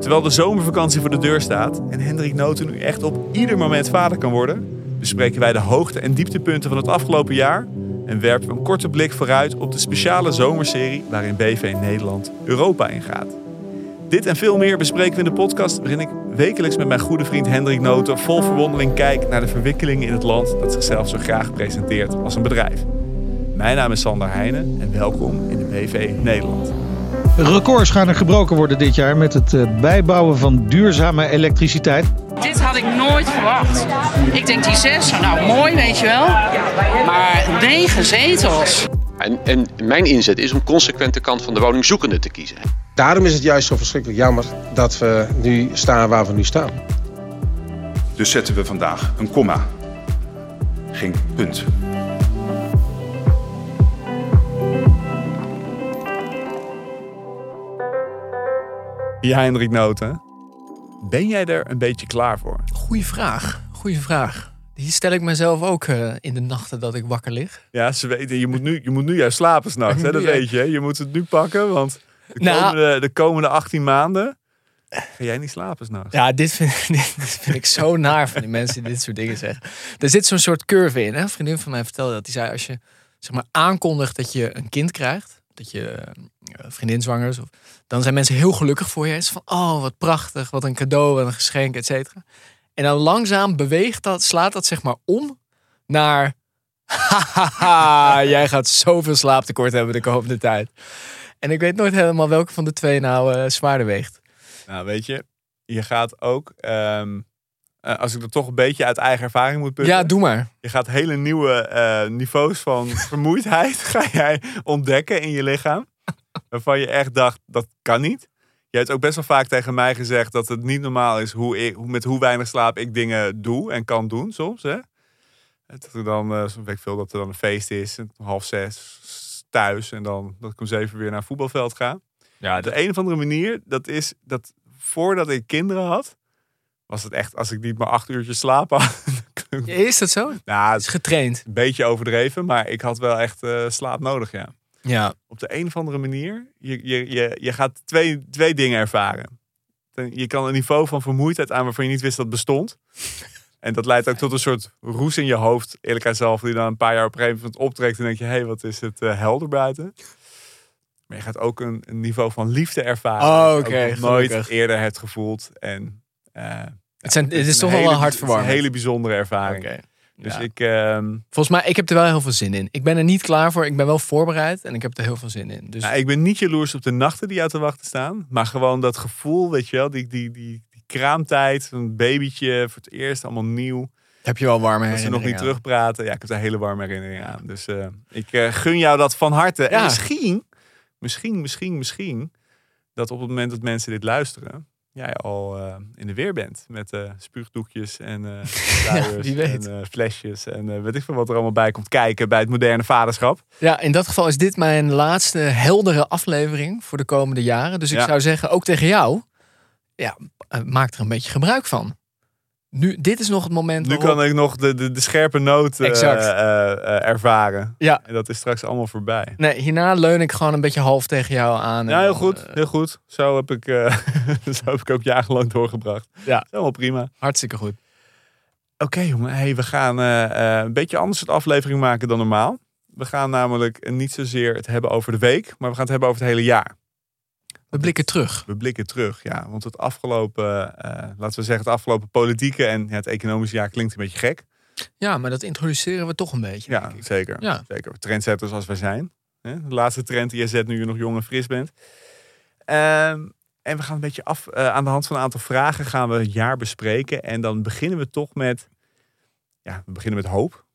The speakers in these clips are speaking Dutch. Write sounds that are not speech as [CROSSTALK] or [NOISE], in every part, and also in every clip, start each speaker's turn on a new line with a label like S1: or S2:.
S1: Terwijl de zomervakantie voor de deur staat en Hendrik Noten nu echt op ieder moment vader kan worden, bespreken wij de hoogte- en dieptepunten van het afgelopen jaar en werpen we een korte blik vooruit op de speciale zomerserie waarin BV Nederland Europa ingaat. Dit en veel meer bespreken we in de podcast waarin ik wekelijks met mijn goede vriend Hendrik Noten vol verwondering kijk naar de verwikkelingen in het land dat zichzelf zo graag presenteert als een bedrijf. Mijn naam is Sander Heijnen en welkom in de BV Nederland.
S2: Records gaan er gebroken worden dit jaar met het eh, bijbouwen van duurzame elektriciteit.
S3: Dit had ik nooit verwacht. Ik denk die zes, nou mooi weet je wel. Maar negen zetels.
S4: En, en mijn inzet is om consequent de kant van de woningzoekende te kiezen.
S5: Daarom is het juist zo verschrikkelijk jammer dat we nu staan waar we nu staan.
S6: Dus zetten we vandaag een komma. Geen punt.
S1: Ja, Hendrik Noten. Ben jij er een beetje klaar voor?
S7: Goeie vraag. Goeie vraag. Die stel ik mezelf ook uh, in de nachten dat ik wakker lig.
S1: Ja, ze weten, je moet nu, je moet nu juist slapen s'nachts. Dat [LAUGHS] weet je. Je moet het nu pakken, want de,
S7: Nou.
S1: komende, de komende 18 maanden ga jij niet slapen s'nachts.
S7: Ja, dit vind, dit, [LAUGHS] dit vind ik zo naar van die mensen die dit soort dingen zeggen. Er zit zo'n soort curve in. Hè? Een vriendin van mij vertelde dat. Die zei als je zeg maar, aankondigt dat je een kind krijgt. Dat je eh, vriendin zwanger is. Of, dan zijn mensen heel gelukkig voor je. Het is van, oh wat prachtig. Wat een cadeau, wat een geschenk, et cetera. En dan langzaam beweegt dat, slaat dat zeg maar om naar... Hahaha, [LAUGHS] jij gaat zoveel slaaptekort hebben de komende tijd. En ik weet nooit helemaal welke van de twee nou eh, zwaarder weegt.
S1: Nou, weet je, je gaat ook, ehm, eh, als ik er toch een beetje uit eigen ervaring moet putten.
S7: Ja, doe maar.
S1: Je gaat hele nieuwe eh, niveaus van [LAUGHS] vermoeidheid ga jij ontdekken in je lichaam. Waarvan je echt dacht, dat kan niet. Je hebt ook best wel vaak tegen mij gezegd dat het niet normaal is hoe ik, hoe- met hoe weinig slaap ik dingen doe en kan doen soms. Hè? Dat er dan, zo weet ik veel, dat er dan een feest is, om half zes thuis en dan dat ik om zeven weer naar een voetbalveld ga. Ja, de een of andere manier, dat is dat voordat ik kinderen had, was het echt, als ik niet maar acht uurtjes slaap had. [LAUGHS]
S7: Is dat zo?
S1: nou, het
S7: is getraind.
S1: een beetje overdreven, maar ik had wel echt eh, slaap nodig, ja.
S7: Ja.
S1: Op de een of andere manier, je, je, je, je gaat twee, twee dingen ervaren. Je kan een niveau van vermoeidheid aan waarvan je niet wist dat bestond. En dat leidt ook tot een soort roes in je hoofd, eerlijk zelf, die dan een paar jaar op een gegeven moment optrekt en denk je, hé, hey, wat is het eh, helder buiten. Maar je gaat ook een, een niveau van liefde ervaren.
S7: Oh,
S1: dat nooit
S7: gelukkig.
S1: eerder hebt gevoeld. En, eh,
S7: Het, zijn, het is toch wel een hartverwarmend.
S1: Een hele bijzondere ervaring. Dus
S7: Ja.
S1: ik, ehm,
S7: Volgens mij, ik heb er wel heel veel zin in. Ik ben er niet klaar voor. Ik ben wel voorbereid en ik heb er heel veel zin in. Dus
S1: Nou, ik ben niet jaloers op de nachten die jou te wachten staan. Maar gewoon dat gevoel, weet je wel, die, die, die, die kraamtijd, een babytje voor het eerst, allemaal nieuw.
S7: heb je wel warme
S1: Als ze nog niet
S7: herinneringen aan.
S1: terugpraten. Ja, ik heb daar hele warme herinneringen aan. Dus eh, ik eh, gun jou dat van harte. En misschien, misschien, misschien, misschien, dat op het moment dat mensen dit luisteren, jij al eh, in de weer bent. Met eh spuugdoekjes en [LAUGHS]
S7: wie weet.
S1: en flesjes en weet ik veel wat er allemaal bij komt kijken bij het moderne vaderschap.
S7: Ja, in dat geval is dit mijn laatste heldere aflevering voor de komende jaren. Dus ik
S1: Ja.
S7: zou zeggen, ook tegen jou, ja, maak er een beetje gebruik van. Nu, dit is nog het moment
S1: Nu
S7: waarop-
S1: kan ik nog de, de, de scherpe noot eh, eh, eh, ervaren.
S7: Ja.
S1: En dat is straks allemaal voorbij.
S7: Nee, hierna leun ik gewoon een beetje half tegen jou aan.
S1: Ja, heel
S7: dan,
S1: goed. Heel goed. Zo heb ik, [LAUGHS] zo heb ik ook jarenlang doorgebracht.
S7: Ja.
S1: Helemaal prima.
S7: hartstikke goed.
S1: Oké jongen, hey, we gaan een beetje anders soort aflevering maken dan normaal. We gaan namelijk niet zozeer het hebben over de week, maar we gaan het hebben over het hele jaar.
S7: We blikken terug.
S1: We blikken terug, ja. Want het afgelopen, eh, laten we zeggen, het afgelopen politieke en het economische jaar klinkt een beetje gek.
S7: Ja, maar dat introduceren we toch een beetje.
S1: Ja, zeker.
S7: Ja.
S1: zeker. Trendsetters als wij zijn. De laatste trend die je zet nu je nog jong en fris bent. Ehm, en we gaan een beetje af. eh, aan de hand van een aantal vragen gaan we het jaar bespreken. En dan beginnen we toch met. Ja, we beginnen met hoop.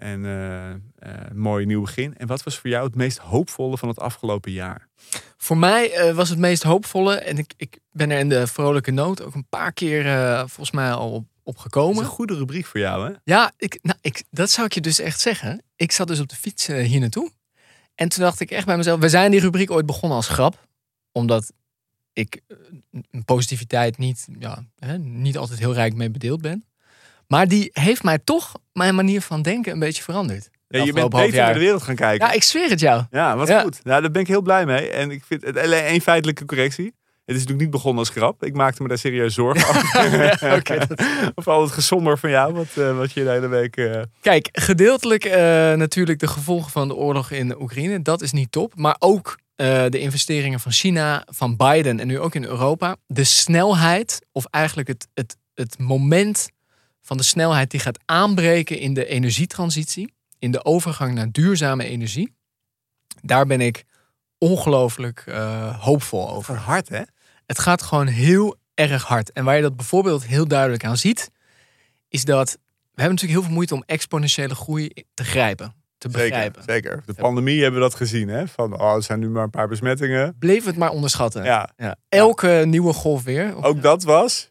S1: En eh, eh, een mooi nieuw begin. En wat was voor jou het meest hoopvolle van het afgelopen jaar?
S7: Voor mij eh, was het meest hoopvolle, en ik, ik ben er in de vrolijke noot ook een paar keer eh, volgens mij al op, op
S1: Dat is
S7: gekomen.
S1: een goede rubriek voor jou, hè?
S7: Ja, ik, nou, ik, dat zou ik je dus echt zeggen. Ik zat dus op de fiets eh, hier naartoe. En toen dacht ik echt bij mezelf, we zijn die rubriek ooit begonnen als grap. Omdat ik eh, een positiviteit niet, ja, hè, niet altijd heel rijk mee bedeeld ben. Maar die heeft mij toch mijn manier van denken een beetje veranderd.
S1: Ja, je bent beter naar de wereld gaan kijken.
S7: Ja, ik zweer het jou.
S1: Ja, wat
S7: Ja.
S1: goed. Nou, daar ben ik heel blij mee. En ik vind het alleen één feitelijke correctie. Het is natuurlijk niet begonnen als grap. Ik maakte me daar serieus zorgen over. [LAUGHS]
S7: Oké, dat- [LAUGHS]
S1: of al het gezonder van jou, wat, eh, wat je de hele week... eh,
S7: Kijk, gedeeltelijk eh, natuurlijk de gevolgen van de oorlog in Oekraïne. Dat is niet top. Maar ook de investeringen van China, van Biden en nu ook in Europa. De snelheid, of eigenlijk het, het, het moment van de snelheid die gaat aanbreken in de energietransitie. In de overgang naar duurzame energie. Daar ben ik ongelooflijk eh, hoopvol over.
S1: Van hard, hè?
S7: Het gaat gewoon heel erg hard. En waar je dat bijvoorbeeld heel duidelijk aan ziet, is dat we hebben natuurlijk heel veel moeite om exponentiële groei te grijpen, te begrijpen.
S1: zeker. De pandemie hebben we dat gezien, hè? Van, oh, er zijn nu maar een paar besmettingen.
S7: Bleef het maar onderschatten.
S1: Ja,
S7: Ja. Elke nieuwe golf weer.
S1: Ook dat was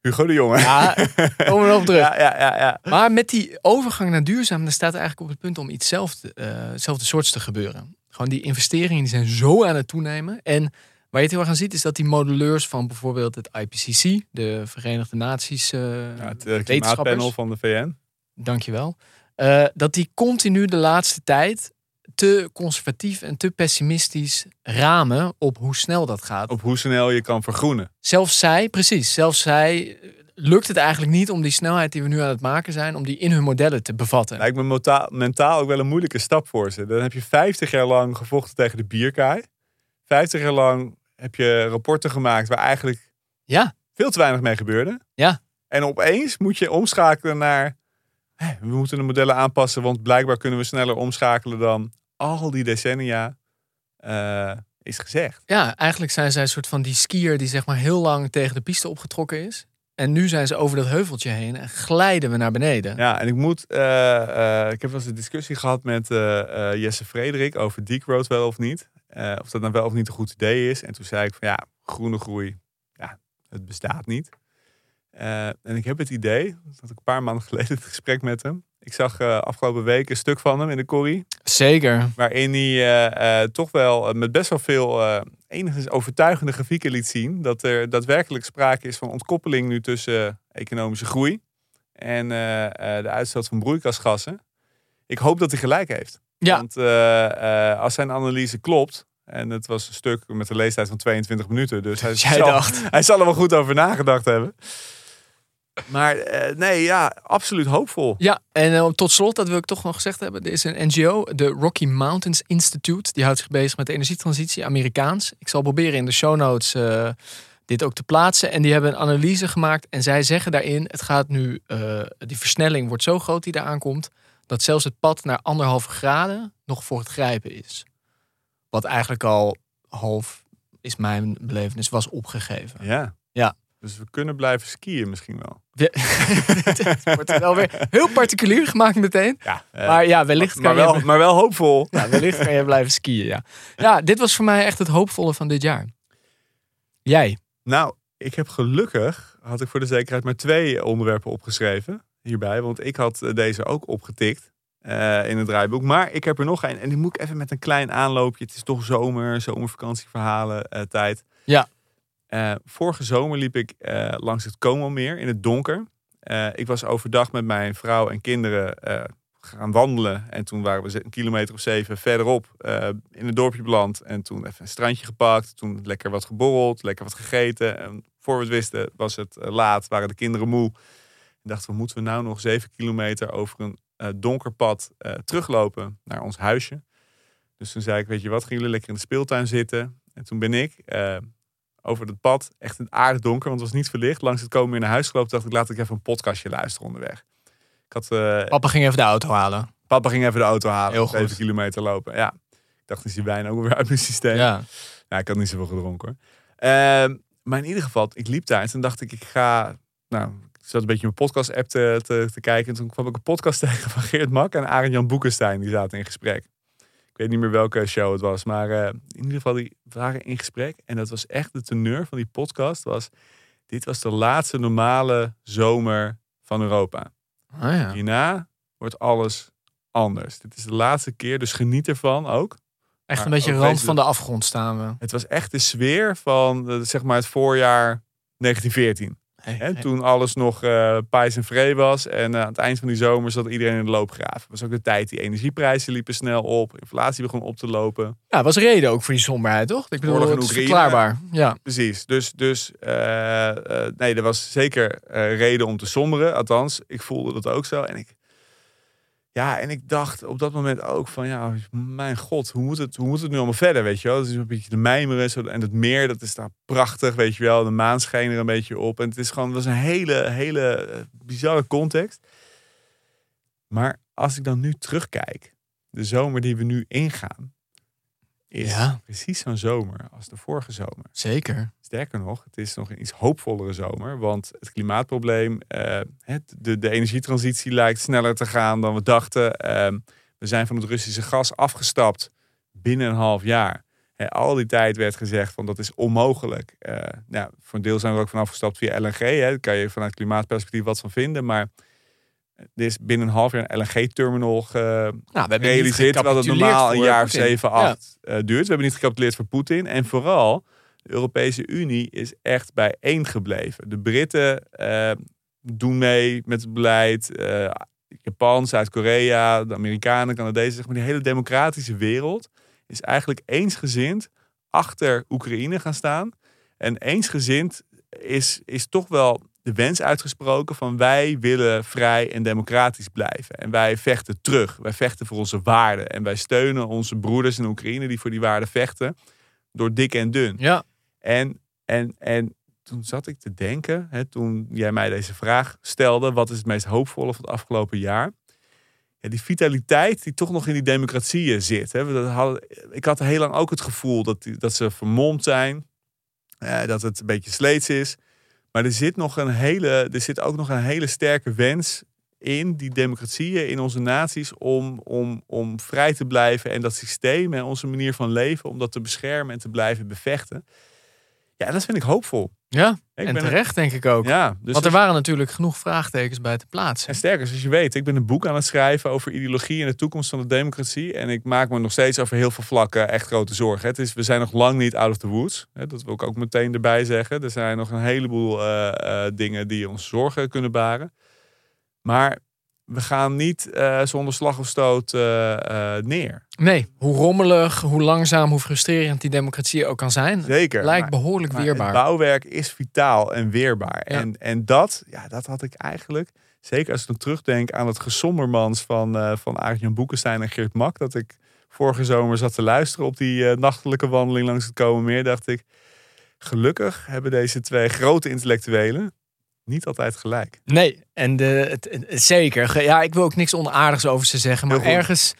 S1: Hugo de Jonge.
S7: Ja, komen we nog op terug. [LAUGHS]
S1: ja, ja, ja. ja.
S7: Maar met die overgang naar duurzaam, dan staat eigenlijk op het punt om iets zelfde, eh, hetzelfde soorts te gebeuren. Gewoon die investeringen die zijn zo aan het toenemen. En waar je het heel erg aan ziet, is dat die modelleurs van bijvoorbeeld het IPCC, de Verenigde Naties, eh
S1: Ja, het klimaatpanel van de VN.
S7: dankjewel, eh dat die continu de laatste tijd te conservatief en te pessimistisch ramen op hoe snel dat gaat.
S1: Op hoe snel je kan vergroenen.
S7: Zelfs zij, precies, zelfs zij eh, lukt het eigenlijk niet om die snelheid die we nu aan het maken zijn, om die in hun modellen te bevatten.
S1: Lijkt me mentaal ook wel een moeilijke stap voor ze. Dan heb je 50 jaar lang gevochten tegen de bierkaai. 50 jaar lang heb je rapporten gemaakt waar eigenlijk
S7: Ja,
S1: veel te weinig mee gebeurde.
S7: Ja.
S1: En opeens moet je omschakelen naar... we moeten de modellen aanpassen, want blijkbaar kunnen we sneller omschakelen dan al die decennia eh, is gezegd.
S7: ja, eigenlijk zijn zij een soort van die skier die zeg maar heel lang tegen de piste opgetrokken is. En nu zijn ze over dat heuveltje heen en glijden we naar beneden.
S1: Ja, en ik moet... eh, eh, ik heb wel eens een discussie gehad met Jesse Frederik over Deek Road wel of niet. Of dat nou wel of niet een goed idee is. En toen zei ik van ja, groene groei, ja, het bestaat niet. Eh, en ik heb het idee, dat had ik een paar maanden [LAUGHS] geleden het gesprek met hem. Ik zag eh, afgelopen week een stuk van hem in de corrie.
S7: Zeker.
S1: Waarin hij eh, toch wel met best wel veel enigszins overtuigende grafieken liet zien. Dat er daadwerkelijk sprake is van ontkoppeling nu tussen economische groei en de uitstoot van broeikasgassen. Ik hoop dat hij gelijk heeft.
S7: Ja.
S1: Want als zijn analyse klopt, en het was een stuk met een leestijd van 22 minuten, dus hij, [LAUGHS]
S7: Jij
S1: zal,
S7: dacht.
S1: hij zal er wel goed over nagedacht hebben. Maar eh, nee, ja, absoluut hoopvol.
S7: Ja, en eh, tot slot, dat wil ik toch nog gezegd hebben. Er is een NGO, de Rocky Mountains Institute. Die houdt zich bezig met de energietransitie, Amerikaans. Ik zal proberen in de show notes eh, dit ook te plaatsen. En die hebben een analyse gemaakt. En zij zeggen daarin, het gaat nu, die versnelling wordt zo groot die daar aankomt. Dat zelfs het pad naar anderhalve graden nog voor het grijpen is. Wat eigenlijk al half, is mijn belevenis, was opgegeven.
S1: Ja.
S7: Ja.
S1: Dus we kunnen blijven skiën misschien wel. [LAUGHS]
S7: het wordt wel weer heel particulier gemaakt meteen.
S1: Ja, eh,
S7: Maar ja, wellicht
S1: maar,
S7: kan je...
S1: wel, maar wel hoopvol. [LAUGHS]
S7: Ja, wellicht kan je blijven skiën, ja. Ja, dit was voor mij echt het hoopvolle van dit jaar. Jij?
S1: Nou, ik heb gelukkig, had ik voor de zekerheid maar twee onderwerpen opgeschreven hierbij. Want ik had eh, deze ook opgetikt eh, in het draaiboek. Maar ik heb er nog een en die moet ik even met een klein aanloopje. Het is toch zomer, zomervakantieverhalen tijd.
S7: Ja.
S1: Eh, vorige zomer liep ik eh, langs het Komelmeer in het donker. Eh, ik was overdag met mijn vrouw en kinderen gaan wandelen. En toen waren we een kilometer of zeven verderop in het dorpje beland. En toen even een strandje gepakt. Toen lekker wat geborreld, lekker wat gegeten. En voor we het wisten was het laat, waren de kinderen moe. En dachten we, moeten we nou nog zeven kilometer over een donker pad teruglopen naar ons huisje? Dus toen zei ik, weet je wat, gaan jullie lekker in de speeltuin zitten? En toen ben ik over het pad, echt in het aardig want het was niet verlicht, langs het komen weer naar huis gelopen. dacht ik, laat ik even een podcastje luisteren onderweg. Ik had, eh,
S7: Papa ging even de auto halen.
S1: papa ging even de auto halen,
S7: Heel goed.
S1: kilometer lopen. Ja, ik dacht, is die wijn ook weer uit mijn systeem?
S7: Ja.
S1: Ik had niet zoveel gedronken hoor. Ehm, maar in ieder geval, ik liep daar en toen dacht ik, ik ga... Nou, ik zat een beetje mijn podcast-app te, te, te kijken. En toen kwam ik een podcast [LAUGHS] tegen van Geert Mak en Arend-Jan Boekenstein. Die zaten in gesprek. Ik weet niet meer welke show het was. Maar eh, in ieder geval, die waren in gesprek. En dat was echt de teneur van die podcast. Was, dit was de laatste normale zomer van Europa.
S7: Ah, ja.
S1: Hierna wordt alles anders. Dit is de laatste keer, dus geniet ervan ook.
S7: Echt
S1: Maar
S7: een beetje rand
S1: deze-
S7: van de afgrond staan we.
S1: Het was echt de sfeer van eh, zeg maar het voorjaar 1914.
S7: Nee, nee.
S1: Toen alles nog pijs en vree was. En eh, aan het eind van die zomer zat iedereen in de loopgraven. was ook de tijd, die energieprijzen liepen snel op. Inflatie begon op te lopen.
S7: Ja, was reden ook voor die somberheid, toch? Ik bedoel,
S1: Oorlog
S7: het is verklaarbaar. Ja.
S1: Precies. Dus, dus eh, nee, er was zeker reden om te somberen. Althans, ik voelde dat ook zo. En ik, ja, en ik dacht op dat moment ook van, ja, mijn god, hoe moet het, hoe moet het nu allemaal verder, weet je wel? Het is een beetje de mijmeren. Zo, en het meer, dat is daar prachtig, weet je wel. De maan scheen er een beetje op. En het is gewoon, het was een hele, hele eh, bizarre context. Maar als ik dan nu terugkijk, de zomer die we nu ingaan, is
S7: Ja.
S1: precies zo'n zomer als de vorige zomer.
S7: Zeker.
S1: Sterker nog, het is nog een iets hoopvollere zomer. Want het klimaatprobleem, eh, het, de, de energietransitie lijkt sneller te gaan dan we dachten. Ehm, we zijn van het Russische gas afgestapt binnen een half jaar. Al die tijd werd gezegd van dat is onmogelijk. Eh, nou, voor een deel zijn we er ook van afgestapt via LNG. Hè. Daar kan je vanuit klimaatperspectief wat van vinden. Maar er is binnen een half jaar een LNG-terminal
S7: Nou, we hebben niet
S1: realiseert terwijl het
S7: gecapituleerd
S1: normaal een jaar of
S7: Poetin.
S1: 7,
S7: Ja.
S1: 8 eh, duurt. We hebben niet gecapituleerd voor Poetin. En vooral, de Europese Unie is echt bijeen gebleven. De Britten eh, doen mee met het beleid. eh, Japan, Zuid-Korea, de Amerikanen, Canadezen. Maar, die hele democratische wereld is eigenlijk eensgezind achter Oekraïne gaan staan. En eensgezind is, is toch wel de wens uitgesproken van wij willen vrij en democratisch blijven. En wij vechten terug. Wij vechten voor onze waarden. En wij steunen onze broeders in Oekraïne die voor die waarden vechten. Door dik en dun.
S7: Ja,
S1: En, en, en toen zat ik te denken, hè, toen jij mij deze vraag stelde, wat is het meest hoopvolle van het afgelopen jaar? Ja, die vitaliteit die toch nog in die democratieën zit. Hè. Dat ik had heel lang ook het gevoel dat, dat ze vermomd zijn, eh, dat het een beetje sleets is. Maar er zit, nog een hele, er zit ook nog een hele sterke wens in die democratieën, in onze naties, om, om, om vrij te blijven en dat systeem en onze manier van leven, om dat te beschermen en te blijven bevechten. Ja, dat vind ik hoopvol.
S7: ja.
S1: Ik
S7: en
S1: ben
S7: terecht denk ik ook.
S1: Ja, dus
S7: Want er
S1: als-
S7: waren natuurlijk genoeg vraagtekens bij te plaatsen.
S1: en sterker, zoals je weet, ik ben een boek aan het schrijven over ideologie en de toekomst van de democratie. En ik maak me nog steeds over heel veel vlakken echt grote zorgen. Het is, we zijn nog lang niet out of the woods. Dat wil ik ook meteen erbij zeggen. Er zijn nog een heleboel eh, eh, dingen die ons zorgen kunnen baren. Maar we gaan niet eh, zonder slag of stoot eh, eh, neer.
S7: Nee, hoe rommelig, hoe langzaam, hoe frustrerend die democratie ook kan zijn.
S1: Zeker.
S7: Lijkt
S1: Maar-
S7: behoorlijk
S1: Maar
S7: weerbaar.
S1: Het bouwwerk is vitaal en weerbaar.
S7: Ja.
S1: En, en dat, ja, dat had ik eigenlijk, zeker als ik dan terugdenk aan het gesommermans van, van Arjan Boekenstein en Geert Mak, dat ik vorige zomer zat te luisteren op die nachtelijke wandeling langs het Komen Meer, dacht ik, gelukkig hebben deze twee grote intellectuelen niet altijd gelijk.
S7: Nee, en de, het, het- zeker. Ja, ik wil ook niks onaardigs over ze zeggen, maar ergens...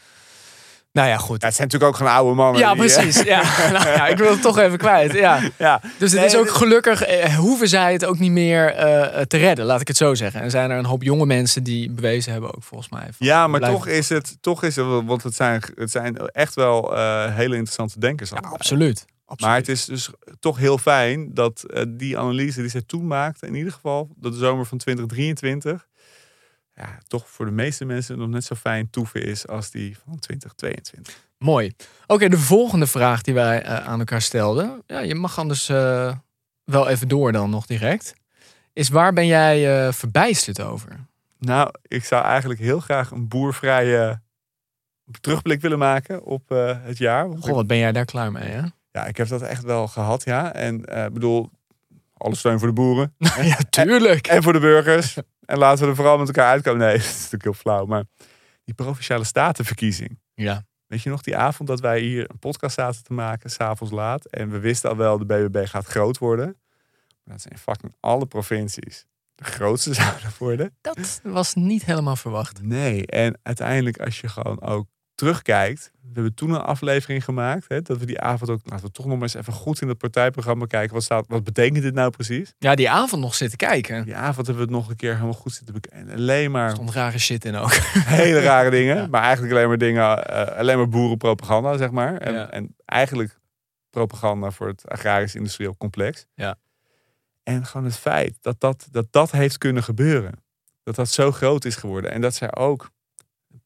S7: Nou ja, goed.
S1: Ja, het zijn natuurlijk ook gewoon oude mannen.
S7: Ja,
S1: die, eh,
S7: precies. Ja. [LAUGHS] Nou ja, ik wil het toch even kwijt. Ja. [LAUGHS]
S1: ja.
S7: Dus het
S1: Nee,
S7: is ook gelukkig, eh, hoeven zij het ook niet meer eh, te redden, laat ik het zo zeggen. En zijn er een hoop jonge mensen die bewezen hebben ook volgens mij. van,
S1: Ja, maar toch is het, toch is het, want het zijn, het zijn echt wel hele interessante denkers.
S7: Ja,
S1: allebei.
S7: Absoluut.
S1: Maar het is dus toch heel fijn dat eh, die analyse die zij toen maakte, in ieder geval dat de zomer van 2023, ja, toch voor de meeste mensen nog net zo fijn toeven is als die van 2022.
S7: Mooi. Oké, de volgende vraag die wij eh, aan elkaar stelden. Ja, je mag anders eh, wel even door dan nog direct. Is waar ben jij verbijsterd over?
S1: Nou, ik zou eigenlijk heel graag een boervrije terugblik willen maken op het jaar.
S7: Goh, wat ben jij daar klaar mee, hè?
S1: Ja, ik heb dat echt wel gehad, ja. En eh, ik bedoel, alle steun voor de boeren. [LAUGHS]
S7: ja, tuurlijk.
S1: En voor de burgers. en laten we er vooral met elkaar uitkomen. Nee, [LAUGHS] dat is natuurlijk heel flauw. Maar die provinciale statenverkiezing.
S7: Ja.
S1: Weet je nog die avond dat wij hier een podcast zaten te maken, s'avonds laat. En we wisten al wel, de BBB gaat groot worden. Maar dat zijn fucking alle provincies de grootste [LAUGHS] zouden worden.
S7: Dat was niet helemaal verwacht.
S1: Nee, en uiteindelijk als je gewoon ook terugkijkt. We hebben toen een aflevering gemaakt. Hè, dat we die avond ook, laten we toch nog maar eens even goed in het partijprogramma kijken. Wat, staat, wat betekent dit nou precies?
S7: Ja, die avond nog zitten kijken.
S1: Die avond hebben we het nog een keer helemaal goed zitten bekijken. En alleen maar
S7: stond rare shit in ook. [LAUGHS]
S1: hele rare dingen.
S7: Ja.
S1: Maar eigenlijk alleen maar dingen, eh, alleen maar boerenpropaganda, zeg maar. En,
S7: Ja.
S1: en eigenlijk propaganda voor het agrarisch-industrieel complex.
S7: Ja.
S1: En gewoon het feit dat dat, dat dat heeft kunnen gebeuren. Dat dat zo groot is geworden. En dat zij ook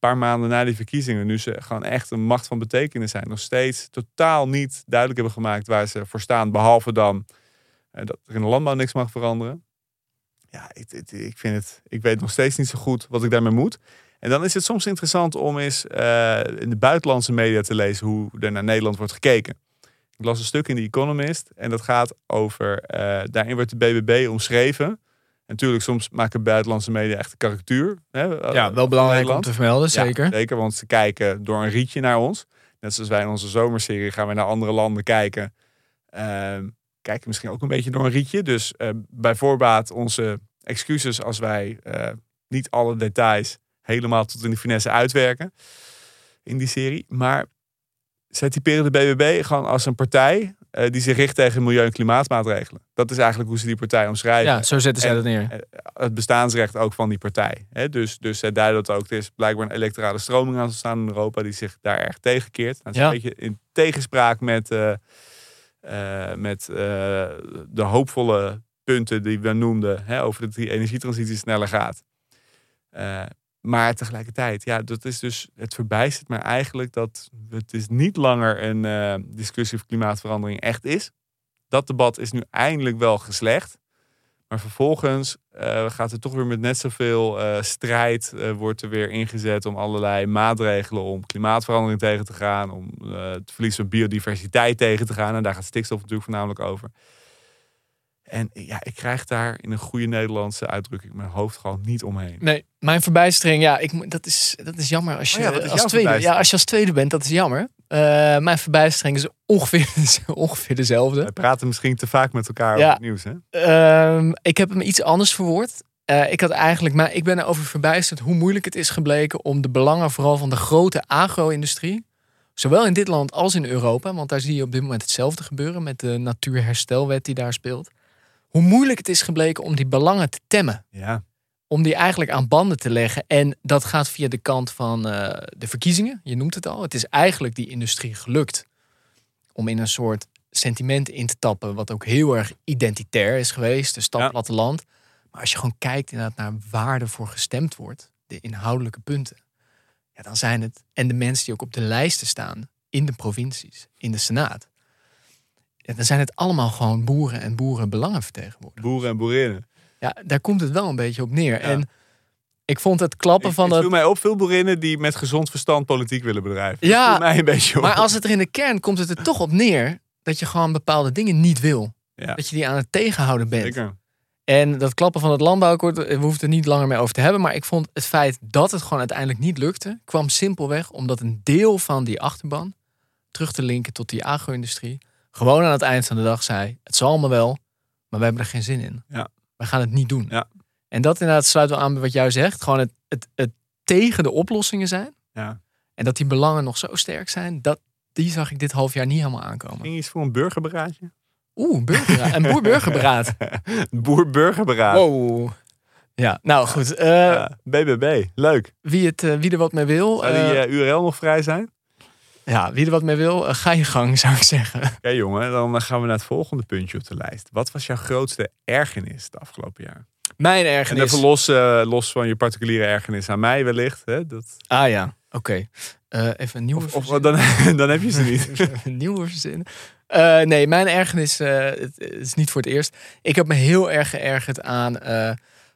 S1: paar maanden na die verkiezingen, nu ze gewoon echt een macht van betekenis zijn, nog steeds totaal niet duidelijk hebben gemaakt waar ze voor staan. Behalve dan eh, dat er in de landbouw niks mag veranderen. ja, ik, ik, vind het, ik weet nog steeds niet zo goed wat ik daarmee moet. En dan is het soms interessant om eens eh, in de buitenlandse media te lezen hoe er naar Nederland wordt gekeken. Ik las een stuk in The Economist en dat gaat over, eh, daarin wordt de BBB omschreven. Natuurlijk, soms maken buitenlandse media echt een karikatuur. Hè, eh,
S7: Ja, wel belangrijk om te vermelden,
S1: Ja,
S7: zeker.
S1: zeker, want ze kijken door een rietje naar ons. Net zoals wij in onze zomerserie gaan we naar andere landen kijken. Ehm, kijken misschien ook een beetje door een rietje. Dus eh, bij voorbaat onze excuses als wij eh, niet alle details helemaal tot in de finesse uitwerken in die serie. Maar zij typeren de BBB gewoon als een partij eh, die zich richt tegen milieu- en klimaatmaatregelen. Dat is eigenlijk hoe ze die partij omschrijven
S7: Ja, zo zetten zij dat neer.
S1: het bestaansrecht ook van die partij. Hè? Dus, dus zij duiden dat ook. Er is blijkbaar een electorale stroming aan te staan in Europa die zich daar erg tegenkeert. Dat is
S7: Ja.
S1: een beetje in tegenspraak met, eh, eh, met eh, de hoopvolle punten die we noemden hè, over dat die energietransitie sneller gaat. Maar tegelijkertijd, ja, dat is dus, het verbijstert me eigenlijk dat het is niet langer een eh, discussie over klimaatverandering echt is. Dat debat is nu eindelijk wel geslecht. Maar vervolgens eh, gaat er toch weer met net zoveel eh, strijd wordt er weer ingezet om allerlei maatregelen om klimaatverandering tegen te gaan, om het verlies van biodiversiteit tegen te gaan. En daar gaat stikstof natuurlijk voornamelijk over. En ja, ik krijg daar in een goede Nederlandse uitdrukking mijn hoofd gewoon niet omheen.
S7: Nee, mijn verbijstering, ja, ik, dat, is, dat is jammer als je,
S1: Oh ja, is
S7: als tweede, ja, als je als tweede bent, dat is jammer. Eh, mijn verbijstering is ongeveer, [LAUGHS] ongeveer dezelfde.
S1: We praten misschien te vaak met elkaar
S7: Ja.
S1: over het nieuws, hè?
S7: Ehm, ik heb hem iets anders verwoord. Eh, ik had eigenlijk, maar ik ben erover verbijsterd hoe moeilijk het is gebleken om de belangen vooral van de grote agro-industrie, zowel in dit land als in Europa, want daar zie je op dit moment hetzelfde gebeuren met de natuurherstelwet die daar speelt. Hoe moeilijk het is gebleken om die belangen te temmen
S1: Ja,
S7: om die eigenlijk aan banden te leggen. En dat gaat via de kant van eh, de verkiezingen. Je noemt het al. Het is eigenlijk die industrie gelukt om in een soort sentiment in te tappen, wat ook heel erg identitair is geweest, de stad
S1: Ja.
S7: platteland. Maar als je gewoon kijkt inderdaad naar waar er voor gestemd wordt, de inhoudelijke punten, ja, dan zijn het, en de mensen die ook op de lijsten staan, in de provincies, in de Senaat, ja, dan zijn het allemaal gewoon boeren en boerenbelangenvertegenwoordigers.
S1: boeren en boerinnen.
S7: Ja, daar komt het wel een beetje op neer.
S1: Ja.
S7: En ik vond het klappen van
S1: ik
S7: dat.
S1: viel mij op veel boerinnen die met gezond verstand politiek willen bedrijven.
S7: Ja,
S1: Dat mij een beetje op.
S7: Maar als het er in de kern komt het er toch op neer dat je gewoon bepaalde dingen niet wil.
S1: Ja.
S7: Dat je die aan het tegenhouden bent.
S1: Zeker.
S7: En dat klappen van het landbouwakkoord, we hoeven het er niet langer mee over te hebben. Maar ik vond het feit dat het gewoon uiteindelijk niet lukte, kwam simpelweg omdat een deel van die achterban, terug te linken tot die agro-industrie, gewoon aan het eind van de dag zei: Het zal allemaal wel, maar we hebben er geen zin in.
S1: Ja.
S7: We gaan het niet doen.
S1: Ja.
S7: En dat inderdaad sluit wel aan bij wat jij zegt. Gewoon het, het, het tegen de oplossingen zijn.
S1: Ja.
S7: En dat die belangen nog zo sterk zijn, dat, die zag ik dit half jaar niet helemaal aankomen.
S1: Ging iets voor een burgerberaadje?
S7: Oeh, burgerberaad. een boer-burgerberaad. [LAUGHS]
S1: Boer-burgerberaad.
S7: Wow. Ja, nou goed. eh,
S1: Ja, BBB, leuk.
S7: wie, het, eh, wie er wat mee wil,
S1: Zou die
S7: eh,
S1: eh, URL nog vrij zijn?
S7: Ja, wie er wat mee wil, eh, ga je gang, [LAUGHS] zou ik zeggen.
S1: Oké jongen, dan gaan we naar het volgende puntje op de lijst. Wat was jouw grootste ergernis het afgelopen jaar?
S7: Mijn
S1: En
S7: ergernis.
S1: even los, eh, los van je particuliere ergernis aan mij wellicht. Hè? Dat,
S7: Ah ja, oké. Eh, even een nieuwe
S1: of, dan, [LAUGHS] dan heb je ze niet. [LAUGHS]
S7: Een nieuwe verzinnen. Eh, nee, mijn ergernis eh, het, is niet voor het eerst. Ik heb me heel erg geërgerd aan eh,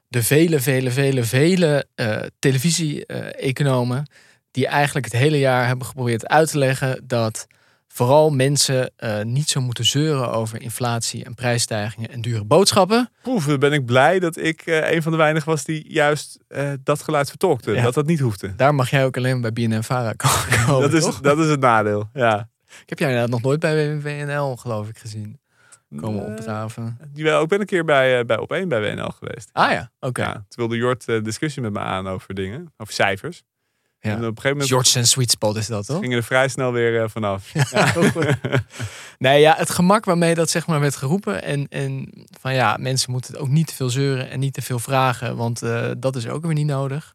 S7: de vele, vele, vele, vele eh, televisie-economen... die eigenlijk het hele jaar hebben geprobeerd uit te leggen... dat vooral mensen eh, niet zo moeten zeuren over inflatie en prijsstijgingen en dure boodschappen.
S1: Dan ben ik blij dat ik eh, een van de weinigen was die juist eh, dat geluid vertolkte.
S7: Ja.
S1: Dat dat niet hoefde.
S7: Daar mag jij ook alleen bij BNN-Vara komen, [LAUGHS]
S1: dat, is,
S7: toch?
S1: dat is het nadeel. Ja.
S7: Ik heb jij inderdaad nog nooit bij WNL, geloof ik, gezien. Komen opdraven.
S1: Jawel, ik ben een keer bij, bij Op1 bij WNL geweest.
S7: Ah ja, oké.
S1: Ja, toen wilde Jort discussie met me aan over dingen, over cijfers.
S7: Ja.
S1: En op een gegeven moment
S7: George zijn sweet spot is dat, toch?
S1: gingen er vrij snel weer eh, vanaf.
S7: Goed. [LAUGHS] nee, ja, het gemak waarmee dat zeg maar werd geroepen. En, en van ja, mensen moeten ook niet te veel zeuren en niet te veel vragen. Want eh, dat is ook weer niet nodig.